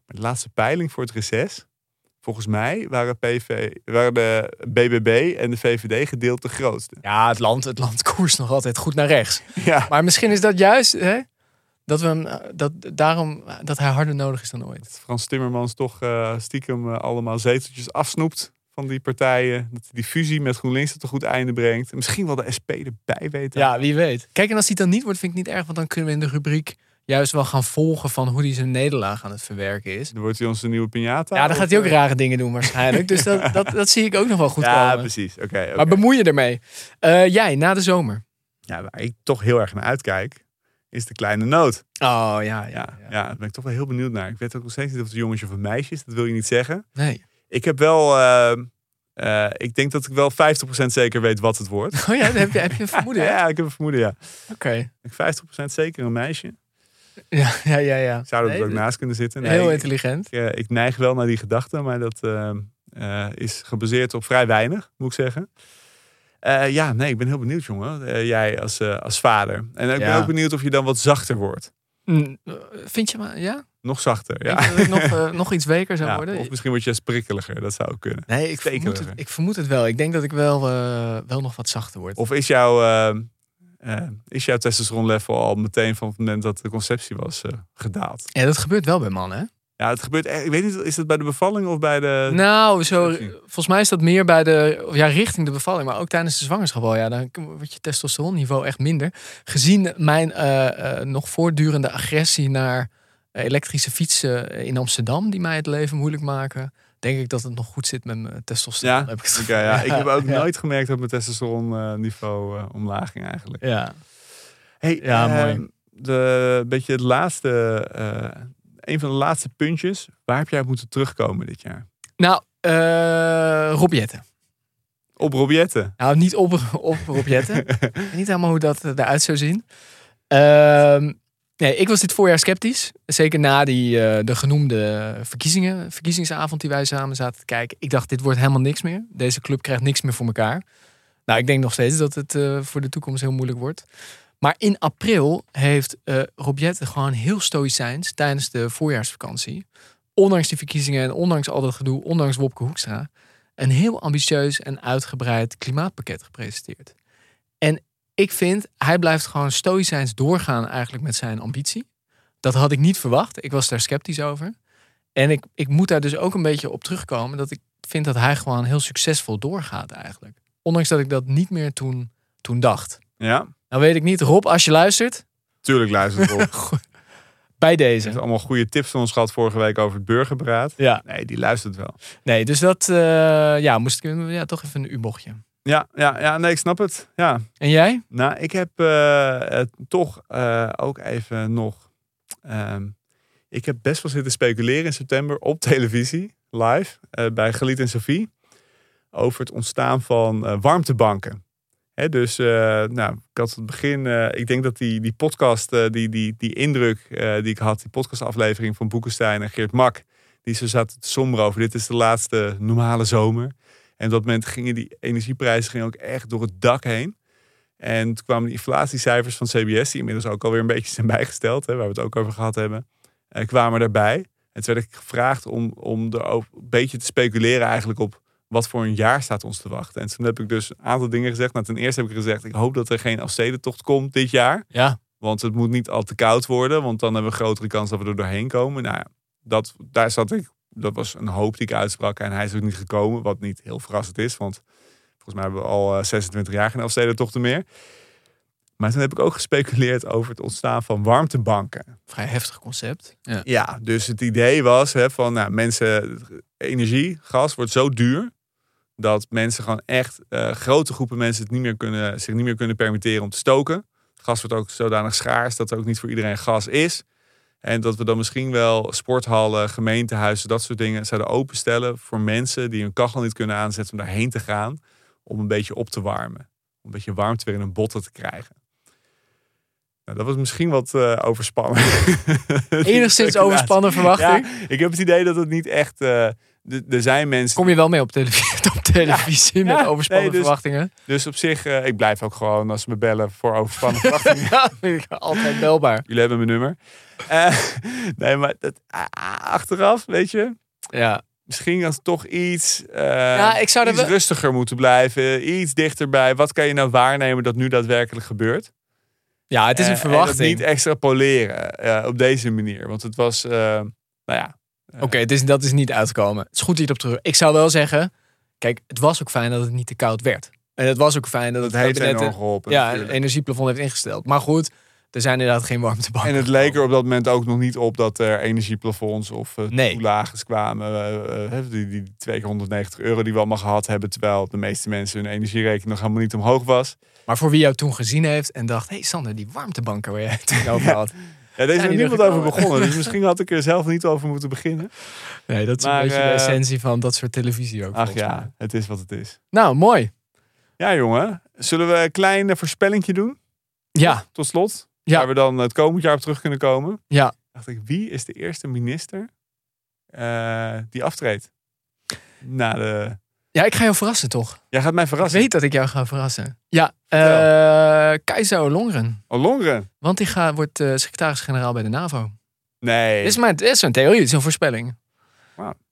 S1: Maar de laatste peiling voor het reces. Volgens mij waren, PV, waren de BBB en de VVD gedeeld de grootste.
S7: Ja, het land, het land koerst nog altijd goed naar rechts.
S1: Ja,
S7: Maar misschien is dat juist hè, dat, we hem, eh, dat, daarom dat hij harder nodig is dan ooit.
S1: Frans Timmermans toch eh, stiekem eh, allemaal zeteltjes afsnoept van die partijen. Dat hij die fusie met GroenLinks tot een goed einde brengt. En misschien wel de SP erbij weten.
S7: Ja, wie weet. Kijk, en als hij dan niet wordt, vind ik niet erg. Want dan kunnen we in de rubriek juist wel gaan volgen van hoe hij zijn nederlaag aan het verwerken is.
S1: Dan wordt hij onze nieuwe piñata.
S7: Ja, dan gaat hij ook rare dingen doen waarschijnlijk. Dus dat, dat, dat zie ik ook nog wel goed
S1: eh, [LAUGHS] Ja,
S7: komen.
S1: precies. Oké.
S7: Maar bemoei je ermee. Eh, jij, na de zomer.
S1: ja, waar ik toch heel erg naar uitkijk, is de kleine noot.
S7: Oh, ja, ja.
S1: Ja, ja. daar ben ik toch wel heel benieuwd naar. Ik weet ook nog steeds niet of het een jongetje of een meisje is. Dat wil je niet zeggen.
S7: Nee.
S1: Ik heb wel... eh, eh, ik denk dat ik wel 50% zeker weet wat het wordt.
S7: Oh ja, dan heb je, heb je een vermoeden, [LAUGHS]
S1: ja, ik heb een vermoeden, ja.
S7: Oké.
S1: Ik 50% zeker een meisje.
S7: Ja, ja, ja. ja.
S1: Zou er
S7: Nee,
S1: ook naast kunnen zitten. Nee,
S7: Heel intelligent.
S1: Ik, eh, ik neig wel naar die gedachte, maar dat eh, eh, is gebaseerd op vrij weinig, moet ik zeggen. Eh, ja, nee, ik ben heel benieuwd, jongen. Eh, jij als, eh, als vader. En ik ben ook benieuwd of je dan wat zachter wordt.
S7: Mm, Vind je maar, ja?
S1: Nog zachter, ja.
S7: ik nog, eh, [LAUGHS] nog iets weker zou
S1: Ja,
S7: worden?
S1: Of misschien word je prikkeliger, dat zou ook kunnen.
S7: Nee, ik vermoed, het, ik vermoed het wel. Ik denk dat ik wel, eh, wel nog wat zachter word.
S1: Of is jouw, is jouw testosteron level al meteen van het moment dat de conceptie was gedaald?
S7: Ja, dat gebeurt wel bij mannen, hè?
S1: Ja, het gebeurt echt. Ik weet niet, is dat bij de bevalling of bij de.
S7: Nou, zo, volgens mij is dat meer bij de, ja, richting de bevalling, maar ook tijdens de zwangerschap al. Ja, dan wordt je testosteronniveau echt minder. Gezien mijn eh, eh, nog voortdurende agressie naar elektrische fietsen in Amsterdam, die mij het leven moeilijk maken, denk ik dat het nog goed zit met mijn testosteron.
S1: Ja,
S7: heb ik
S1: Oké, ja. Ik heb ook [LAUGHS]
S7: ja.
S1: nooit gemerkt dat mijn testosteron niveau eh, omlaag ging eigenlijk.
S7: Ja.
S1: Hey,
S7: Ja, mooi.
S1: De, beetje het laatste, een van de laatste puntjes. Waar heb jij op moeten terugkomen dit jaar?
S7: Nou, eh Rob Jetten.
S1: Op Robiette.
S7: Nou, niet op, op Rob Jetten. [LAUGHS] Ik weet niet helemaal hoe dat eh, eruit zou zien. Ehm, nee, ik was dit voorjaar sceptisch. Zeker na die, eh, de genoemde verkiezingen, verkiezingsavond die wij samen zaten te kijken. Ik dacht, dit wordt helemaal niks meer. Deze club krijgt niks meer voor elkaar. Nou, ik denk nog steeds dat het eh, voor de toekomst heel moeilijk wordt. Maar in april heeft eh Rob Jetten gewoon heel stoïcijns tijdens de voorjaarsvakantie. Ondanks die verkiezingen en ondanks al dat gedoe, ondanks Wopke Hoekstra een heel ambitieus en uitgebreid klimaatpakket gepresenteerd. En ik vind, hij blijft gewoon stoïcijns doorgaan eigenlijk met zijn ambitie. Dat had ik niet verwacht. Ik was daar sceptisch over. En ik, ik moet daar dus ook een beetje op terugkomen dat ik vind dat hij gewoon heel succesvol doorgaat eigenlijk. Ondanks dat ik dat niet meer toen, toen dacht.
S1: Ja,
S7: Nou weet ik niet, Rob, als je luistert,
S1: tuurlijk luistert op. [LAUGHS]
S7: bij
S1: Ze
S7: deze.
S1: heeft allemaal goede tips van ons gehad vorige week over het burgerberaad.
S7: Ja,
S1: Nee, die luistert wel.
S7: nee, dus dat, eh, ja, moest ik ja, toch even een U-bochtje.
S1: Ja, ja, ja, nee, ik snap het. Ja,
S7: En jij?
S1: Nou, ik heb eh, het toch eh, ook even nog. ehm, ik heb best wel zitten speculeren in september op televisie, live, eh, bij Galiet en Sophie. Over het ontstaan van eh, warmtebanken. Dus, eh, nou, ik had het begin. eh, ik denk dat die, die podcast, eh, die, die, die indruk die ik had, die podcastaflevering van Boekenstein en Geert Mak, die ze zaten te somber over. Dit is de laatste normale zomer. En op dat moment gingen die energieprijzen gingen ook echt door het dak heen. En toen kwamen de inflatiecijfers van CBS, die inmiddels ook alweer een beetje zijn bijgesteld, hè, waar we het ook over gehad hebben, kwamen daarbij. En toen werd ik gevraagd om, om er ook een beetje te speculeren eigenlijk op wat voor een jaar staat ons te wachten. En toen heb ik dus een aantal dingen gezegd. Nou, ten eerste heb ik gezegd, ik hoop dat er geen afstedentocht komt dit jaar.
S7: Ja.
S1: Want het moet niet al te koud worden, want dan hebben we een grotere kans dat we er doorheen komen. Nou ja, dat, daar zat ik, dat was een hoop die ik uitsprak. En hij is ook niet gekomen, wat niet heel verrassend is, want volgens mij hebben we al eh, 26 jaar geen afstedentochten meer. Maar toen heb ik ook gespeculeerd over het ontstaan van warmtebanken.
S7: Vrij heftig concept. Ja.
S1: Ja, dus het idee was hè, van nou, mensen, energie, gas wordt zo duur dat mensen gewoon echt eh, grote groepen mensen het niet meer kunnen, zich niet meer kunnen permitteren om te stoken. Gas wordt ook zodanig schaars dat er ook niet voor iedereen gas is. En dat we dan misschien wel sporthallen, gemeentehuizen, dat soort dingen zouden openstellen voor mensen die hun kachel niet kunnen aanzetten om daarheen te gaan. Om een beetje op te warmen. Om een beetje warmte weer in hun botten te krijgen. Nou, dat was misschien wat eh, overspannen. [LAUGHS]
S7: Enigszins overspannen verwachting.
S1: Ja, ik heb het idee dat het niet echt. eh, er zijn mensen.
S7: Kom je wel mee op televisie? [LAUGHS] Op televisie met
S1: Ja,
S7: overspannen
S1: nee, dus-
S7: verwachtingen.
S1: Dus op zich, eh, ik blijf ook gewoon als ze me bellen voor overspannen [LAUGHS] verwachtingen.
S7: Ja, vind ik altijd belbaar.
S1: Jullie hebben mijn nummer. Eh, [LAUGHS] nee, maar dat, achteraf, weet je,
S7: Ja,
S1: misschien als toch iets, eh,
S7: Ja, ik zou er
S1: iets
S7: wel-
S1: rustiger moeten blijven. Iets dichterbij. Wat kan je nou waarnemen dat nu daadwerkelijk gebeurt?
S7: ja het is een
S1: en dat
S7: verwachting.
S1: niet extrapoleren eh, op deze manier. Want het was, eh, nou ja,
S7: Oké, het is, dat is niet uitgekomen. Het is goed dat je erop terug. Ik zou wel zeggen, kijk, het was ook fijn dat het niet te koud werd. En het was ook fijn dat
S1: dat
S7: het kabinet een-
S1: geholpen.
S7: ja, een energieplafond heeft ingesteld. Maar goed, er zijn inderdaad geen warmtebanken.
S1: En het leek er op dat moment ook nog niet op dat er energieplafonds of uh,
S7: Nee.
S1: toelages kwamen. eh, eh, die, die 290 euro die we allemaal gehad hebben. Terwijl de meeste mensen hun energierekening nog helemaal niet omhoog was.
S7: Maar voor wie jou toen gezien heeft en dacht, hé hey Sander, die warmtebanken waar jij het over had.
S1: Ja, deze is
S7: Zijn
S1: er niemand
S7: er
S1: over begonnen. [LAUGHS] Dus misschien had ik er zelf niet over moeten beginnen.
S7: Nee, dat is
S1: Maar,
S7: een beetje de
S1: eh,
S7: essentie van dat soort televisie ook.
S1: Ach
S7: volgens mij.
S1: ja, het is wat het is.
S7: Nou, mooi.
S1: Ja jongen, zullen we een klein eh, voorspellingje doen?
S7: Ja,
S1: Tot slot.
S7: Ja.
S1: Waar we dan het komend jaar op terug kunnen komen.
S7: ja.
S1: dacht ik, wie is de eerste minister eh, die aftreedt? Na de...
S7: Ja, ik ga jou verrassen toch?
S1: Jij gaat mij
S7: Ik
S1: verrassen.
S7: weet dat ik jou ga verrassen. Ja, eh Keizer Longren.
S1: Oh, Longren?
S7: Want die gaat, wordt eh, secretaris-generaal bij de NAVO.
S1: Nee.
S7: Dit is, mijn, dit is een theorie, dit is een voorspelling.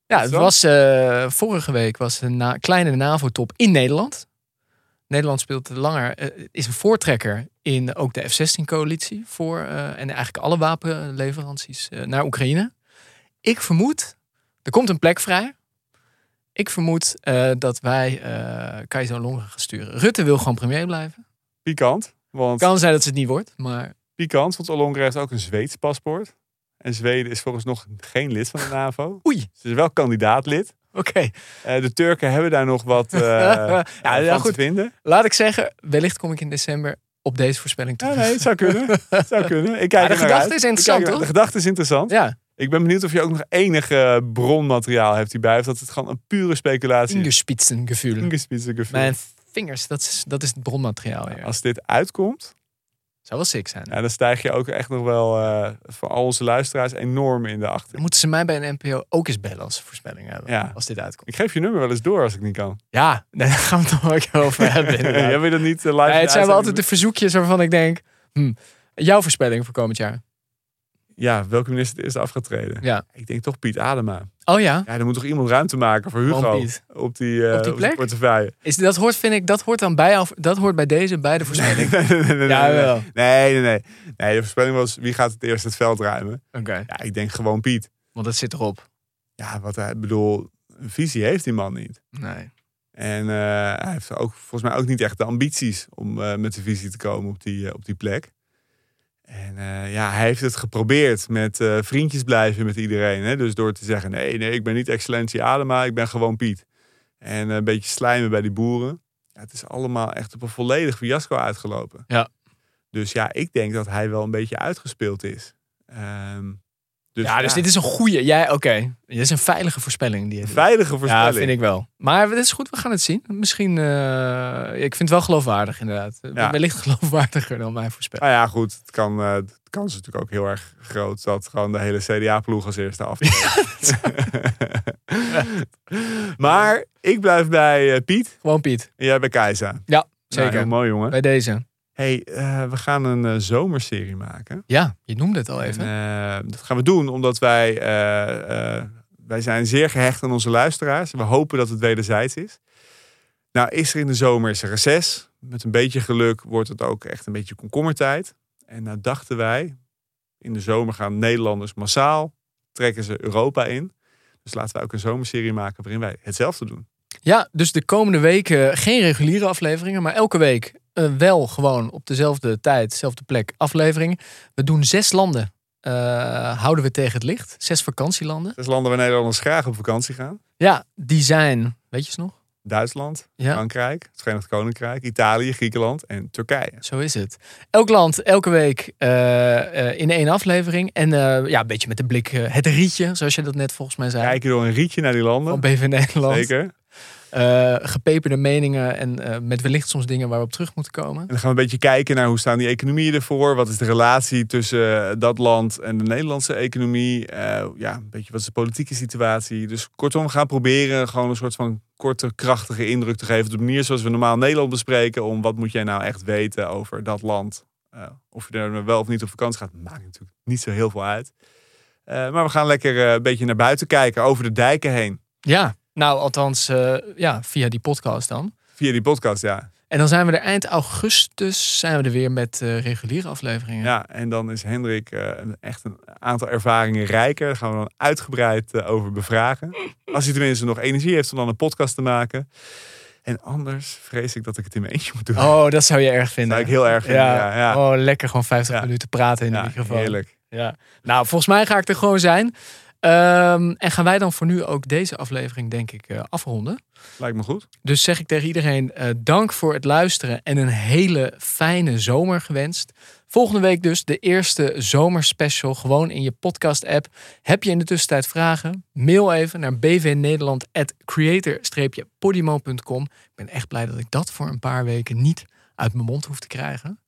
S7: Ja, het was eh, vorige week was een na, kleine NAVO-top in Nederland. Nederland speelt langer, is een voortrekker in ook de F-16-coalitie voor en eigenlijk alle wapenleveranties naar Oekraïne. Ik vermoed, er komt een plek vrij. Ik vermoed eh, dat wij eh Keizer Longren gaan sturen. Rutte wil gewoon premier blijven.
S1: Pikant. Want,
S7: Kan zijn dat ze het niet wordt, maar
S1: pikant, want Longren heeft ook een Zweeds paspoort. En Zweden is volgens nog geen lid van de NAVO.
S7: oei,
S1: Ze is wel kandidaatlid.
S7: oké.
S1: Eh, de Turken hebben daar nog wat [LAUGHS]
S7: Ja,
S1: ja,
S7: ja, goed.
S1: te vinden.
S7: Laat ik zeggen, wellicht kom ik in december op deze voorspelling
S1: Ja,
S7: terug.
S1: nee, het zou kunnen. Het zou [LAUGHS] kunnen. Ik kijk
S7: Maar de gedachte
S1: uit.
S7: is interessant,
S1: er-
S7: toch?
S1: De gedachte is interessant.
S7: Ja,
S1: Ik ben benieuwd of je ook nog enig eh, bronmateriaal hebt hierbij. Of dat het gewoon een pure speculatie is. Fingerspitzengevoel.
S7: Mijn vingers, dat is, dat is het bronmateriaal hier.
S1: Als dit uitkomt,
S7: Zou wel sick zijn.
S1: ja, dan stijg je ook echt nog wel eh, voor al onze luisteraars enorm in de
S7: Dan
S1: achter.
S7: moeten ze mij bij een NPO ook eens bellen als ze voorspelling hebben.
S1: Ja.
S7: Als dit uitkomt.
S1: Ik geef je nummer wel eens door als ik niet kan.
S7: Ja, [LAUGHS] daar gaan we het nog wel over [LAUGHS] hebben.
S1: Jij wil dat niet eh, live
S7: Ja, het zijn wel altijd de verzoekjes waarvan ik denk... Hm, jouw voorspelling voor komend jaar.
S1: Ja, welke minister het eerst af gaat treden?
S7: Ja.
S1: Ik denk toch Piet Adema.
S7: Oh ja,
S1: Ja, er moet toch iemand ruimte maken voor Hugo
S7: Piet.
S1: op die, eh,
S7: Op die plek?
S1: portefeuille.
S7: is, dat hoort, vind ik, dat hoort dan bij, dat hoort bij deze, bij de voorspelling. [LAUGHS]
S1: nee, nee, nee,
S7: Ja, wel.
S1: Nee, nee, nee. Nee, de voorspelling was wie gaat het eerst het veld ruimen.
S7: Oké,
S1: Ja, ik denk gewoon Piet.
S7: want dat zit erop.
S1: Ja, wat hij bedoel, een visie heeft die man niet.
S7: Nee.
S1: En eh, hij heeft ook volgens mij ook niet echt de ambities om eh, met de visie te komen op die, op die plek. En eh, ja, hij heeft het geprobeerd met eh, vriendjes blijven met iedereen. Hè? Dus door te zeggen, nee, nee, ik ben niet excellentie Adema, ik ben gewoon Piet. En eh, een beetje slijmen bij die boeren. Ja, het is allemaal echt op een volledig fiasco uitgelopen.
S7: Ja.
S1: Dus ja, ik denk dat hij wel een beetje uitgespeeld is. Ehm, dus
S7: ja, dus dit is een goede. Jij, oké. Dit is een veilige voorspelling. Die
S1: veilige voorspelling.
S7: Ja, vind ik wel. Maar het is goed, we gaan het zien. Misschien, eh, ik vind het wel geloofwaardig inderdaad.
S1: Ja.
S7: Wellicht geloofwaardiger dan mijn voorspelling.
S1: Nou ja, goed. Het kan, eh het kan is natuurlijk ook heel erg groot dat gewoon de hele CDA-ploeg als eerste af. [LAUGHS] [LAUGHS] maar ik blijf bij eh, Piet
S7: Gewoon Piet.
S1: en jij bij Keizer.
S7: Ja,
S1: Nou,
S7: zeker.
S1: heel mooi, jongen.
S7: Bij deze.
S1: Hey, eh, we gaan een eh, zomerserie maken.
S7: Ja, je noemde het al
S1: En,
S7: even.
S1: eh, dat gaan we doen omdat wij, wij zijn zeer gehecht aan onze luisteraars. We hopen dat het wederzijds is. Nou, is er in de zomer is er reces. Met een beetje geluk wordt het ook echt een beetje komkommertijd. En nou dachten wij, in de zomer gaan Nederlanders massaal, trekken ze Europa in. Dus laten we ook een zomerserie maken waarin wij hetzelfde doen.
S7: Ja, dus de komende weken geen reguliere afleveringen, maar elke week eh, wel gewoon op dezelfde tijd, dezelfde plek afleveringen. We doen zes landen. eh, houden we tegen het licht. Zes vakantielanden.
S1: Zes landen waar Nederlanders graag op vakantie gaan.
S7: Ja, die zijn, weet je ze nog?
S1: Duitsland,
S7: Ja.
S1: Frankrijk, het Verenigd Koninkrijk, Italië, Griekenland en Turkije.
S7: Zo is het. Elk land, elke week eh, in één aflevering. En ja, een beetje met de blik, het rietje, zoals je dat net volgens mij zei.
S1: Kijken door een rietje naar die landen.
S7: Van BV Nederland.
S1: Zeker.
S7: Eh, gepeperde meningen en eh, met wellicht soms dingen waar we op terug moeten komen.
S1: En dan gaan we een beetje kijken naar hoe staan die economieën ervoor. Wat is de relatie tussen eh, dat land en de Nederlandse economie? Ja, een beetje wat is de politieke situatie. Dus kortom, we gaan proberen gewoon een soort van korte, krachtige indruk te geven. Op de manier zoals we normaal Nederland bespreken. Om wat moet jij nou echt weten over dat land. Of je er wel of niet op vakantie gaat, maakt natuurlijk niet zo heel veel uit. Maar we gaan lekker een beetje naar buiten kijken, over de dijken heen.
S7: Ja, nou althans eh, ja, via die podcast dan.
S1: Via die podcast, ja.
S7: En dan zijn we er eind augustus zijn we er weer met eh, reguliere afleveringen.
S1: Ja, en dan is Hendrik eh, echt een aantal ervaringen rijker. Daar gaan we dan uitgebreid over bevragen. Als hij tenminste nog energie heeft om dan een podcast te maken. En anders vrees ik dat ik het in mijn eentje moet doen.
S7: Oh, dat zou je erg vinden.
S1: zou ik heel erg vinden, ja. ja.
S7: Oh, lekker gewoon 50
S1: Ja.
S7: minuten praten in de
S1: Ja,
S7: microfoon.
S1: heerlijk.
S7: Ja. Nou, volgens mij ga ik er gewoon zijn. Ehm, en gaan wij dan voor nu ook deze aflevering, denk ik, eh, afronden.
S1: Lijkt me goed.
S7: Dus zeg ik tegen iedereen eh, dank voor het luisteren en een hele fijne zomer gewenst. Volgende week dus de eerste zomerspecial gewoon in je podcast-app. Heb je in de tussentijd vragen? Mail even naar bvnederland.creator-podimo.com. Ik ben echt blij dat ik dat voor een paar weken niet uit mijn mond hoef te krijgen.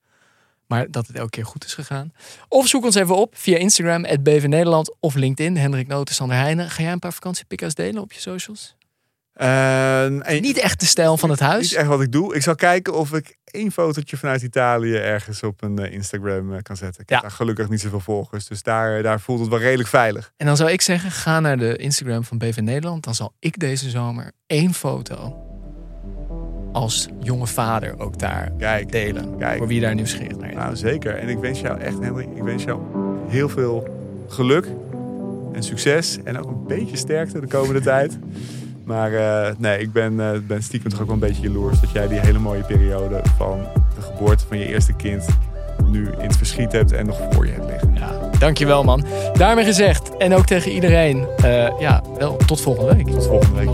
S7: Maar dat het elke keer goed is gegaan. Of zoek ons even op via Instagram, @bvnederland of LinkedIn. Hendrik Noten, Sander Heijnen. Ga jij een paar vakantiepikka's delen op je socials?
S1: En-
S7: Niet echt de stijl van het huis.
S1: Niet echt wat ik doe. Ik zal kijken of ik één fotootje vanuit Italië ergens op een eh, Instagram eh, kan zetten. Ik
S7: Ja.
S1: heb daar gelukkig niet zoveel volgers. Dus daar, daar voelt het wel redelijk veilig.
S7: En dan zou ik zeggen, ga naar de Instagram van BV Nederland. Dan zal ik deze zomer één foto als jonge vader ook daar
S1: Kijk,
S7: delen.
S1: Kijk.
S7: Voor wie daar nieuwsgierig naar is.
S1: nou zeker. En ik wens jou echt, Henry, ik wens jou heel veel geluk en succes. En ook een beetje sterkte de komende [LAUGHS] tijd. Maar eh, nee, ik ben, eh, ben stiekem toch ook wel een beetje jaloers dat jij die hele mooie periode van de geboorte van je eerste kind nu in het verschiet hebt en nog voor je hebt liggen.
S7: Ja, dankjewel man. Daarmee gezegd, en ook tegen iedereen, eh, ja, wel tot volgende week.
S1: Tot volgende week.